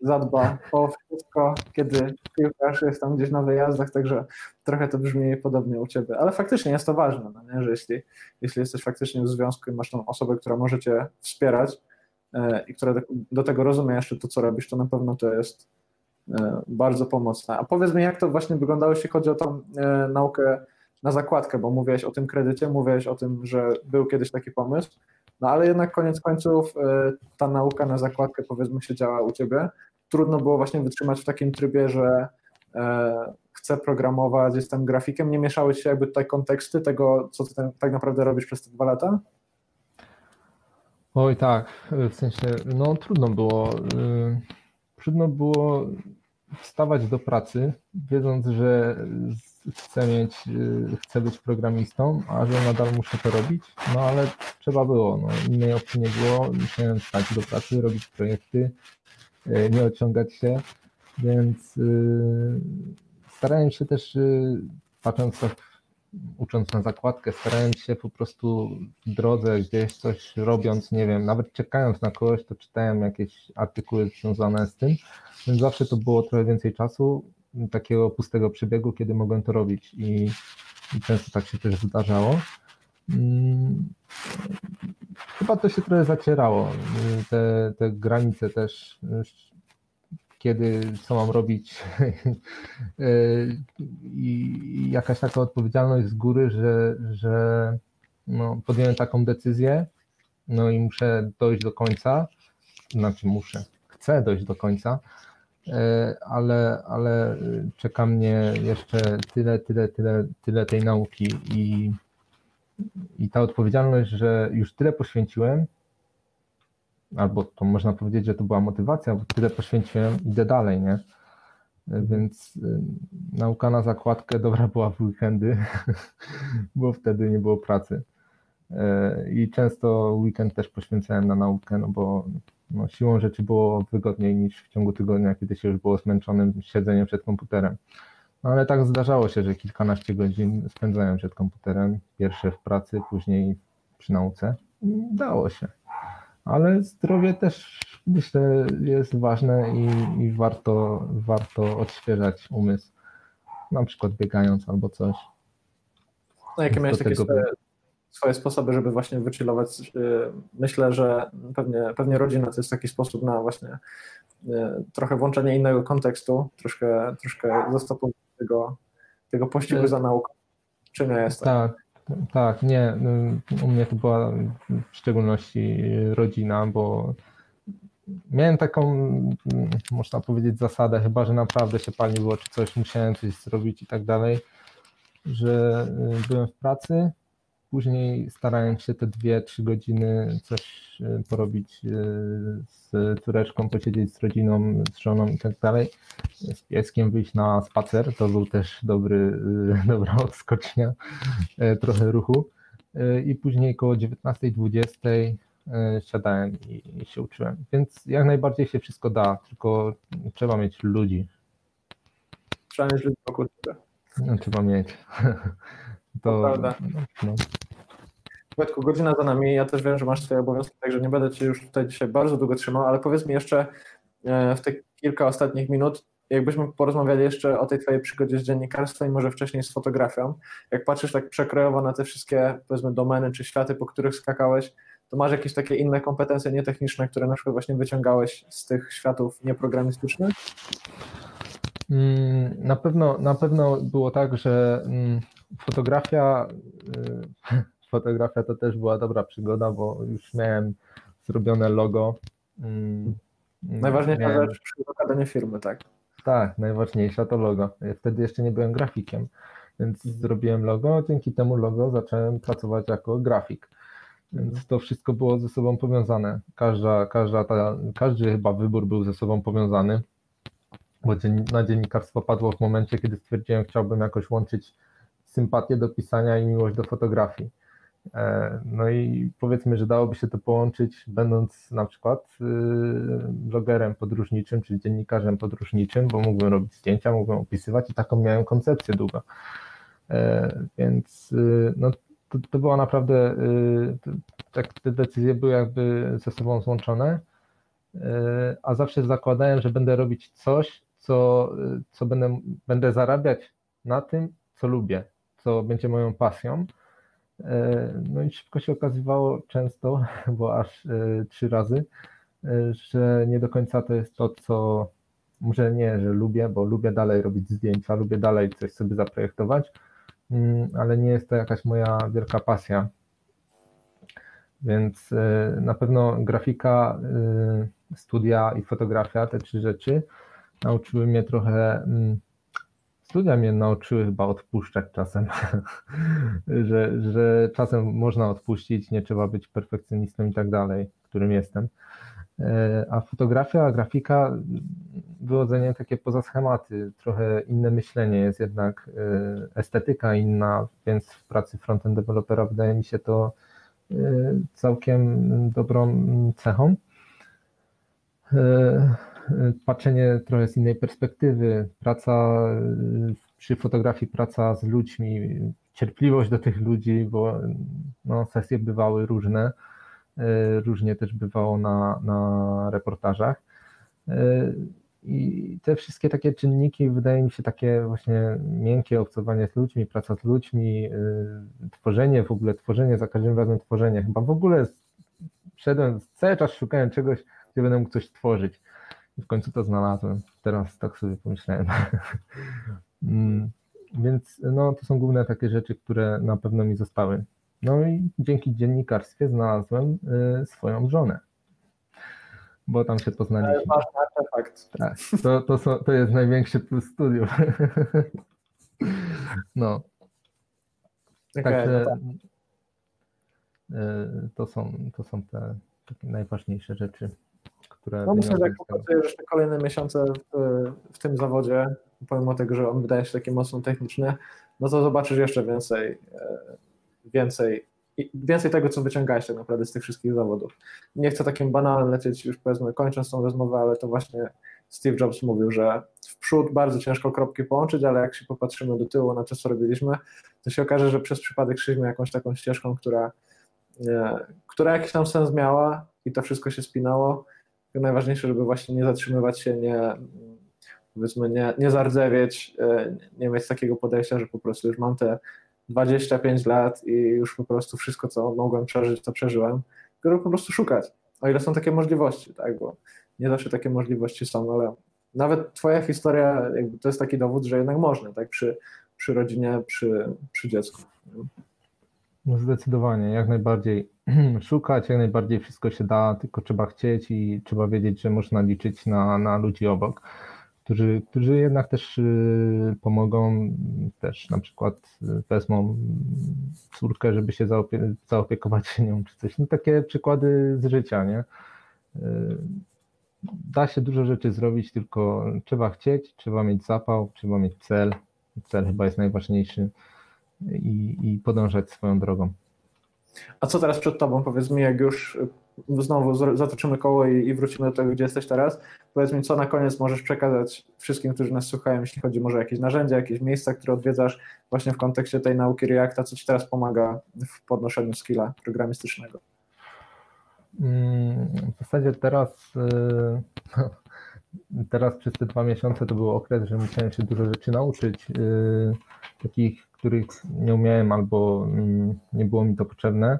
zadba o wszystko, kiedy piłkarz jest tam gdzieś na wyjazdach, także trochę to brzmi podobnie u Ciebie, ale faktycznie jest to ważne, no że jeśli, jeśli jesteś faktycznie w związku i masz tą osobę, która może Cię wspierać e, i która do, do tego rozumie jeszcze to, co robisz, to na pewno to jest e, bardzo pomocne. A powiedz mi, jak to właśnie wyglądało, jeśli chodzi o tą e, naukę na zakładkę, bo mówiłeś o tym kredycie, mówiłeś o tym, że był kiedyś taki pomysł, no ale jednak koniec końców ta nauka na zakładkę powiedzmy się działa u Ciebie. Trudno było właśnie wytrzymać w takim trybie, że e, chcę programować, jestem grafikiem. Nie mieszały się jakby tutaj konteksty tego, co Ty tak naprawdę robisz przez te dwa lata? Oj tak, w sensie, no trudno było. Y, trudno było wstawać do pracy, wiedząc, że chcę mieć, y, chcę być programistą, a że nadal muszę to robić, no ale trzeba było, no, innej opcji nie było, musiałem wstać do pracy, robić projekty, nie odciągać się, więc yy, starałem się też, yy, patrząc tak, ucząc na zakładkę, starałem się po prostu w drodze gdzieś coś robiąc, nie wiem, nawet czekając na kogoś, to czytałem jakieś artykuły związane z tym, więc zawsze to było trochę więcej czasu, takiego pustego przebiegu, kiedy mogłem to robić i, i często tak się też zdarzało. Chyba to się trochę zacierało, te, te granice też, kiedy, co mam robić. I jakaś taka odpowiedzialność z góry, że, że no, podjąłem taką decyzję, no i muszę dojść do końca, znaczy muszę, chcę dojść do końca, E, ale, ale czeka mnie jeszcze tyle, tyle, tyle, tyle tej nauki i, i ta odpowiedzialność, że już tyle poświęciłem, albo to można powiedzieć, że to była motywacja, bo tyle poświęciłem, idę dalej, nie? Więc y, nauka na zakładkę dobra była w weekendy, bo wtedy nie było pracy. E, I często weekend też poświęcałem na naukę, no bo no, siłą rzeczy było wygodniej niż w ciągu tygodnia, kiedy się już było zmęczonym siedzeniem przed komputerem. No ale tak zdarzało się, że kilkanaście godzin spędzałem przed komputerem, pierwsze w pracy, później przy nauce. Dało się. Ale zdrowie też myślę jest ważne i, i warto, warto odświeżać umysł, na przykład biegając albo coś. No jakie miałeś takie swoje, swoje sposoby, żeby właśnie wychillować. Y, myślę, że pewnie, pewnie rodzina to jest taki sposób na właśnie y, trochę włączenie innego kontekstu, troszkę, troszkę zastopowanie tego, tego pościgu za nauką. Czy nie jest tak? Tak, tak, nie. U mnie to była w szczególności rodzina, bo miałem taką, można powiedzieć, zasadę, chyba że naprawdę się paliło, czy coś musiałem coś zrobić i tak dalej, że byłem w pracy, Później starałem się te dwie, trzy godziny coś e, porobić e, z córeczką, posiedzieć z rodziną, z żoną i tak dalej. Z pieskiem wyjść na spacer, to był też dobry, e, dobra odskocznia, trochę ruchu. I później koło 19-20 siadałem i się uczyłem. Więc jak najbardziej się wszystko da, tylko trzeba mieć ludzi. Trzeba mieć ludzi wokół. No, trzeba mieć. To, prawda. No. Wojtku, godzina za nami, ja też wiem, że masz swoje obowiązki, także nie będę Cię już tutaj dzisiaj bardzo długo trzymał, ale powiedz mi jeszcze e, w te kilka ostatnich minut, jakbyśmy porozmawiali jeszcze o tej Twojej przygodzie z dziennikarstwem i może wcześniej z fotografią. Jak patrzysz tak przekrojowo na te wszystkie, powiedzmy, domeny czy światy, po których skakałeś, to masz jakieś takie inne kompetencje nietechniczne, które na przykład właśnie wyciągałeś z tych światów nieprogramistycznych? Mm, na pewno, na pewno było tak, że mm, fotografia, y, fotografia to też była dobra przygoda, bo już miałem zrobione logo. Mm, Najważniejsza miałem... rzecz przy zakładaniu firmy, tak? Tak, najważniejsza to logo. Ja wtedy jeszcze nie byłem grafikiem, więc zrobiłem logo. Dzięki temu logo zacząłem pracować jako grafik. Więc to wszystko było ze sobą powiązane. Każda, każda ta, każdy chyba wybór był ze sobą powiązany, bo na dziennikarstwo padło w momencie, kiedy stwierdziłem, chciałbym jakoś łączyć sympatię do pisania i miłość do fotografii. E, no i powiedzmy, że dałoby się to połączyć, będąc na przykład y, blogerem podróżniczym, czy dziennikarzem podróżniczym, bo mógłbym robić zdjęcia, mógłbym opisywać i taką miałem koncepcję długo. E, więc y, no, to, to była naprawdę, y, tak te decyzje były jakby ze sobą złączone. a zawsze zakładałem, że będę robić coś, co, co będę, będę zarabiać na tym, co lubię, co będzie moją pasją. No i szybko się okazywało często, bo aż trzy razy, że nie do końca to jest to, co może nie, że lubię, bo lubię dalej robić zdjęcia, lubię dalej coś sobie zaprojektować, mm, ale nie jest to jakaś moja wielka pasja. Więc na pewno grafika, studia i fotografia, te trzy rzeczy nauczyły mnie trochę. Studia mnie nauczyły chyba odpuszczać czasem, że, że czasem można odpuścić, nie trzeba być perfekcjonistą i tak dalej, którym jestem. E, a fotografia, grafika, wychodzenie takie poza schematy, trochę inne myślenie, jest jednak e, estetyka inna, więc w pracy frontend developera wydaje mi się to e, całkiem dobrą cechą. Patrzenie trochę z innej perspektywy, praca przy fotografii, praca z ludźmi, cierpliwość do tych ludzi, bo no, sesje bywały różne E, różnie też bywało na, na reportażach. E, I te wszystkie takie czynniki, wydaje mi się, takie właśnie miękkie obcowanie z ludźmi, praca z ludźmi, tworzenie w ogóle, tworzenie za każdym razem tworzenie. Chyba w ogóle szedłem, cały czas szukałem czegoś, gdzie będę mógł coś tworzyć. W końcu to znalazłem. Teraz tak sobie pomyślałem. Mm, więc no, to są główne takie rzeczy, które na pewno mi zostały. No i dzięki dziennikarstwie znalazłem y, swoją żonę, bo tam się poznaliśmy. Artefakt. Tak, to, to, są, to jest największy plus studiów. No. Okay, Także no tak. Y, to, są, to są te takie najważniejsze rzeczy, które. No myślę, że jak popracujesz te kolejne miesiące w, w tym zawodzie, pomimo tego, że on wydaje się taki mocno techniczny, no to zobaczysz jeszcze więcej e, więcej, więcej tego, co wyciągałeś tak naprawdę z tych wszystkich zawodów. Nie chcę takim banalnym lecieć, już powiedzmy kończąc tą rozmowę, ale to właśnie Steve Jobs mówił, że w przód bardzo ciężko kropki połączyć, ale jak się popatrzymy do tyłu na to, co robiliśmy, to się okaże, że przez przypadek szliśmy jakąś taką ścieżką, która, która jakiś tam sens miała i to wszystko się spinało. Najważniejsze, żeby właśnie nie zatrzymywać się, nie powiedzmy nie, nie zardzewieć, e, nie mieć takiego podejścia, że po prostu już mam te 25 lat i już po prostu wszystko, co mogłem przeżyć, to przeżyłem, tylko po prostu szukać, o ile są takie możliwości, tak, bo nie zawsze takie możliwości są, ale nawet twoja historia to jest taki dowód, że jednak można, tak, przy, przy rodzinie, przy, przy dziecku. No zdecydowanie, jak najbardziej szukać, jak najbardziej wszystko się da, tylko trzeba chcieć i trzeba wiedzieć, że można liczyć na, na ludzi obok którzy, którzy jednak też y, pomogą, też na przykład y, wezmą córkę, żeby się zaopie zaopiekować nią czy coś. No takie przykłady z życia, nie? Y, da się dużo rzeczy zrobić, tylko trzeba chcieć, trzeba mieć zapał, trzeba mieć cel. Cel chyba jest najważniejszy i, i podążać swoją drogą. A co teraz przed tobą? Powiedz mi, jak już znowu zatoczymy koło i, i, wrócimy do tego, gdzie jesteś teraz. Powiedz mi, co na koniec możesz przekazać wszystkim, którzy nas słuchają, jeśli chodzi może o jakieś narzędzia, jakieś miejsca, które odwiedzasz właśnie w kontekście tej nauki Reacta, co Ci teraz pomaga w podnoszeniu skilla programistycznego? Mm, w zasadzie teraz, y, teraz przez te dwa miesiące to był okres, że musiałem się dużo rzeczy nauczyć, y, takich, których nie umiałem albo nie było mi to potrzebne.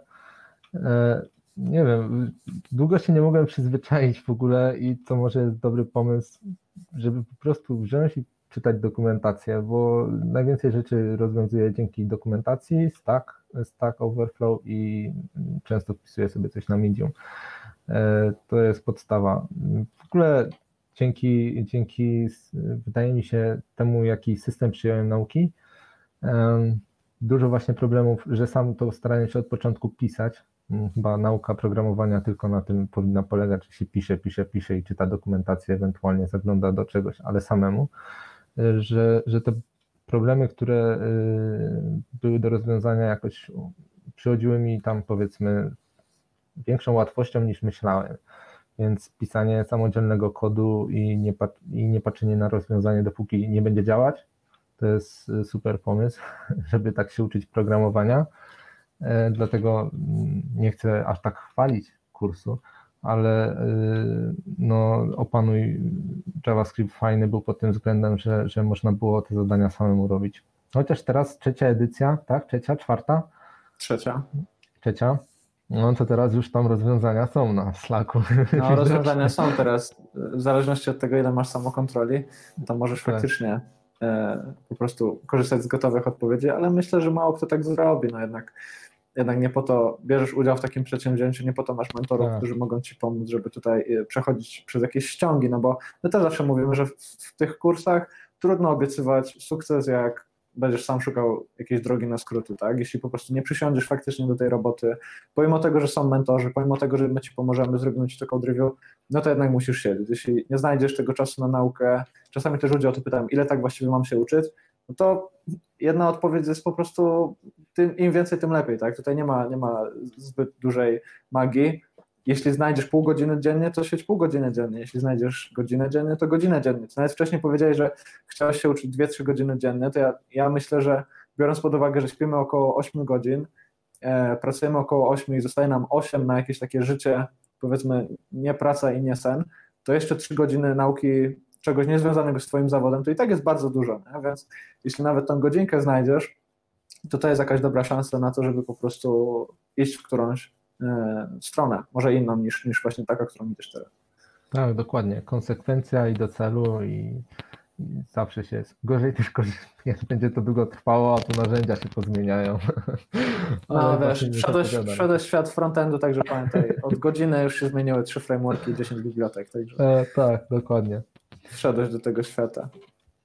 E, nie wiem, długo się nie mogłem przyzwyczaić w ogóle i to może jest dobry pomysł, żeby po prostu wziąć i czytać dokumentację, bo najwięcej rzeczy rozwiązuję dzięki dokumentacji, Stack, Stack Overflow i często wpisuję sobie coś na Medium. E, to jest podstawa. W ogóle dzięki, dzięki wydaje mi się temu, jaki system przyjąłem nauki, dużo właśnie problemów, że sam to starałem się od początku pisać, Chyba nauka programowania tylko na tym powinna polegać, że się pisze, pisze, pisze i czyta dokumentację, ewentualnie zagląda do czegoś, ale samemu, y, że, że te problemy, które y, były do rozwiązania jakoś przychodziły mi tam powiedzmy większą łatwością niż myślałem. Więc pisanie samodzielnego kodu i nie, i nie patrzenie na rozwiązanie, dopóki nie będzie działać, to jest y, super pomysł, żeby tak się uczyć programowania. E, dlatego mm, nie chcę aż tak chwalić kursu, ale y, no, opanuj JavaScript fajny był pod tym względem, że, że można było te zadania samemu robić. Chociaż teraz trzecia edycja, tak? Trzecia, czwarta? Trzecia. Trzecia. No to teraz już tam rozwiązania są na Slacku. No, rozwiązania są teraz, w zależności od tego, ile masz samokontroli, to możesz Tak. faktycznie po prostu korzystać z gotowych odpowiedzi, ale myślę, że mało kto tak zrobi. No jednak, jednak nie po to bierzesz udział w takim przedsięwzięciu, nie po to masz mentorów, Tak. którzy mogą ci pomóc, żeby tutaj e, przechodzić przez jakieś ściągi, no bo my też zawsze mówimy, że w, w tych kursach trudno obiecywać sukces, jak będziesz sam szukał jakiejś drogi na skróty, tak? Jeśli po prostu nie przysiądziesz faktycznie do tej roboty, pomimo tego, że są mentorzy, pomimo tego, że my ci pomożemy, zrobimy ci to code review, no to jednak musisz siedzieć. Jeśli nie znajdziesz tego czasu na naukę, czasami też ludzie o to pytają, ile tak właściwie mam się uczyć, no to jedna odpowiedź jest po prostu tym, im więcej, tym lepiej, tak? Tutaj nie ma, nie ma zbyt dużej magii. Jeśli znajdziesz pół godziny dziennie, to siedź pół godziny dziennie. Jeśli znajdziesz godzinę dziennie, to godzinę dziennie. Ty nawet wcześniej powiedziałeś, że chciałeś się uczyć 2-3 godziny dziennie, to ja, ja myślę, że biorąc pod uwagę, że śpimy około 8 godzin, e, pracujemy około 8 i zostaje nam 8 na jakieś takie życie, powiedzmy nie praca i nie sen, to jeszcze 3 godziny nauki czegoś niezwiązanego z Twoim zawodem, to i tak jest bardzo dużo. Nie? Więc jeśli nawet tą godzinkę znajdziesz, to to jest jakaś dobra szansa na to, żeby po prostu iść w którąś e, stronę, może inną niż, niż właśnie taka, którą idziesz teraz. Tak, dokładnie. Konsekwencja i do celu i, i zawsze się jest. Gorzej też, gorzej, jak będzie to długo trwało, a tu narzędzia się pozmieniają. No wiesz, wszedłeś, wszedłeś świat frontendu, także pamiętaj, od godziny już się zmieniły trzy frameworki i 10 bibliotek, także E, tak, dokładnie. Wszedłeś do tego świata.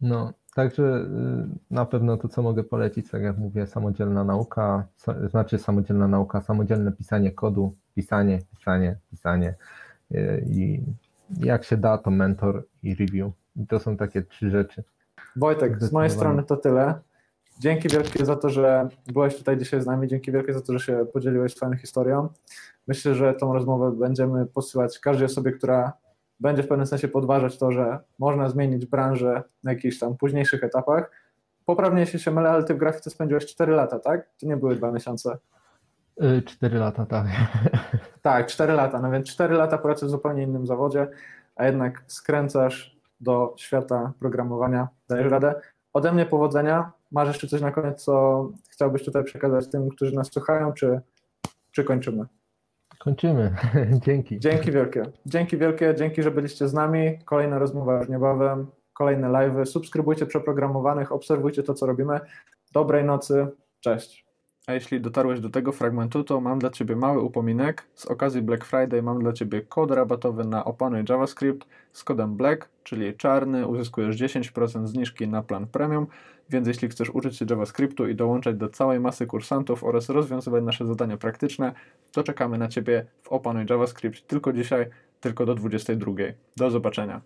No, także y, na pewno to, co mogę polecić, tak jak mówię, samodzielna nauka, znaczy samodzielna nauka, samodzielne pisanie kodu, pisanie, pisanie, pisanie y, i jak się da, to mentor i review. I to są takie trzy rzeczy. Wojtek, z mojej strony to tyle. Dzięki wielkie za to, że byłeś tutaj dzisiaj z nami. Dzięki wielkie za to, że się podzieliłeś swoją historią. Myślę, że tą rozmowę będziemy posyłać każdej osobie, która będzie w pewnym sensie podważać to, że można zmienić branżę na jakichś tam późniejszych etapach. Poprawnie, jeśli się mylę, ale ty w grafice spędziłeś 4 lata, tak? To nie były dwa miesiące. Y, Cztery lata, tak. Tak, 4 lata. No więc 4 lata pracy w zupełnie innym zawodzie, a jednak skręcasz do świata programowania. Dajesz radę. Ode mnie powodzenia. Masz jeszcze coś na koniec, co chciałbyś tutaj przekazać tym, którzy nas słuchają, czy, czy kończymy? Kończymy. Dzięki. Dzięki wielkie. Dzięki wielkie, dzięki, że byliście z nami. Kolejna rozmowa już niebawem, kolejne live'y. Subskrybujcie przeprogramowanych, obserwujcie to, co robimy. Dobrej nocy. Cześć. A jeśli dotarłeś do tego fragmentu, to mam dla Ciebie mały upominek. Z okazji Black Friday mam dla Ciebie kod rabatowy na Opanuj JavaScript z kodem BLACK, czyli czarny. Uzyskujesz 10% zniżki na plan premium, więc jeśli chcesz uczyć się JavaScriptu i dołączać do całej masy kursantów oraz rozwiązywać nasze zadania praktyczne, to czekamy na Ciebie w Opanuj JavaScript tylko dzisiaj, tylko do 22. Do zobaczenia.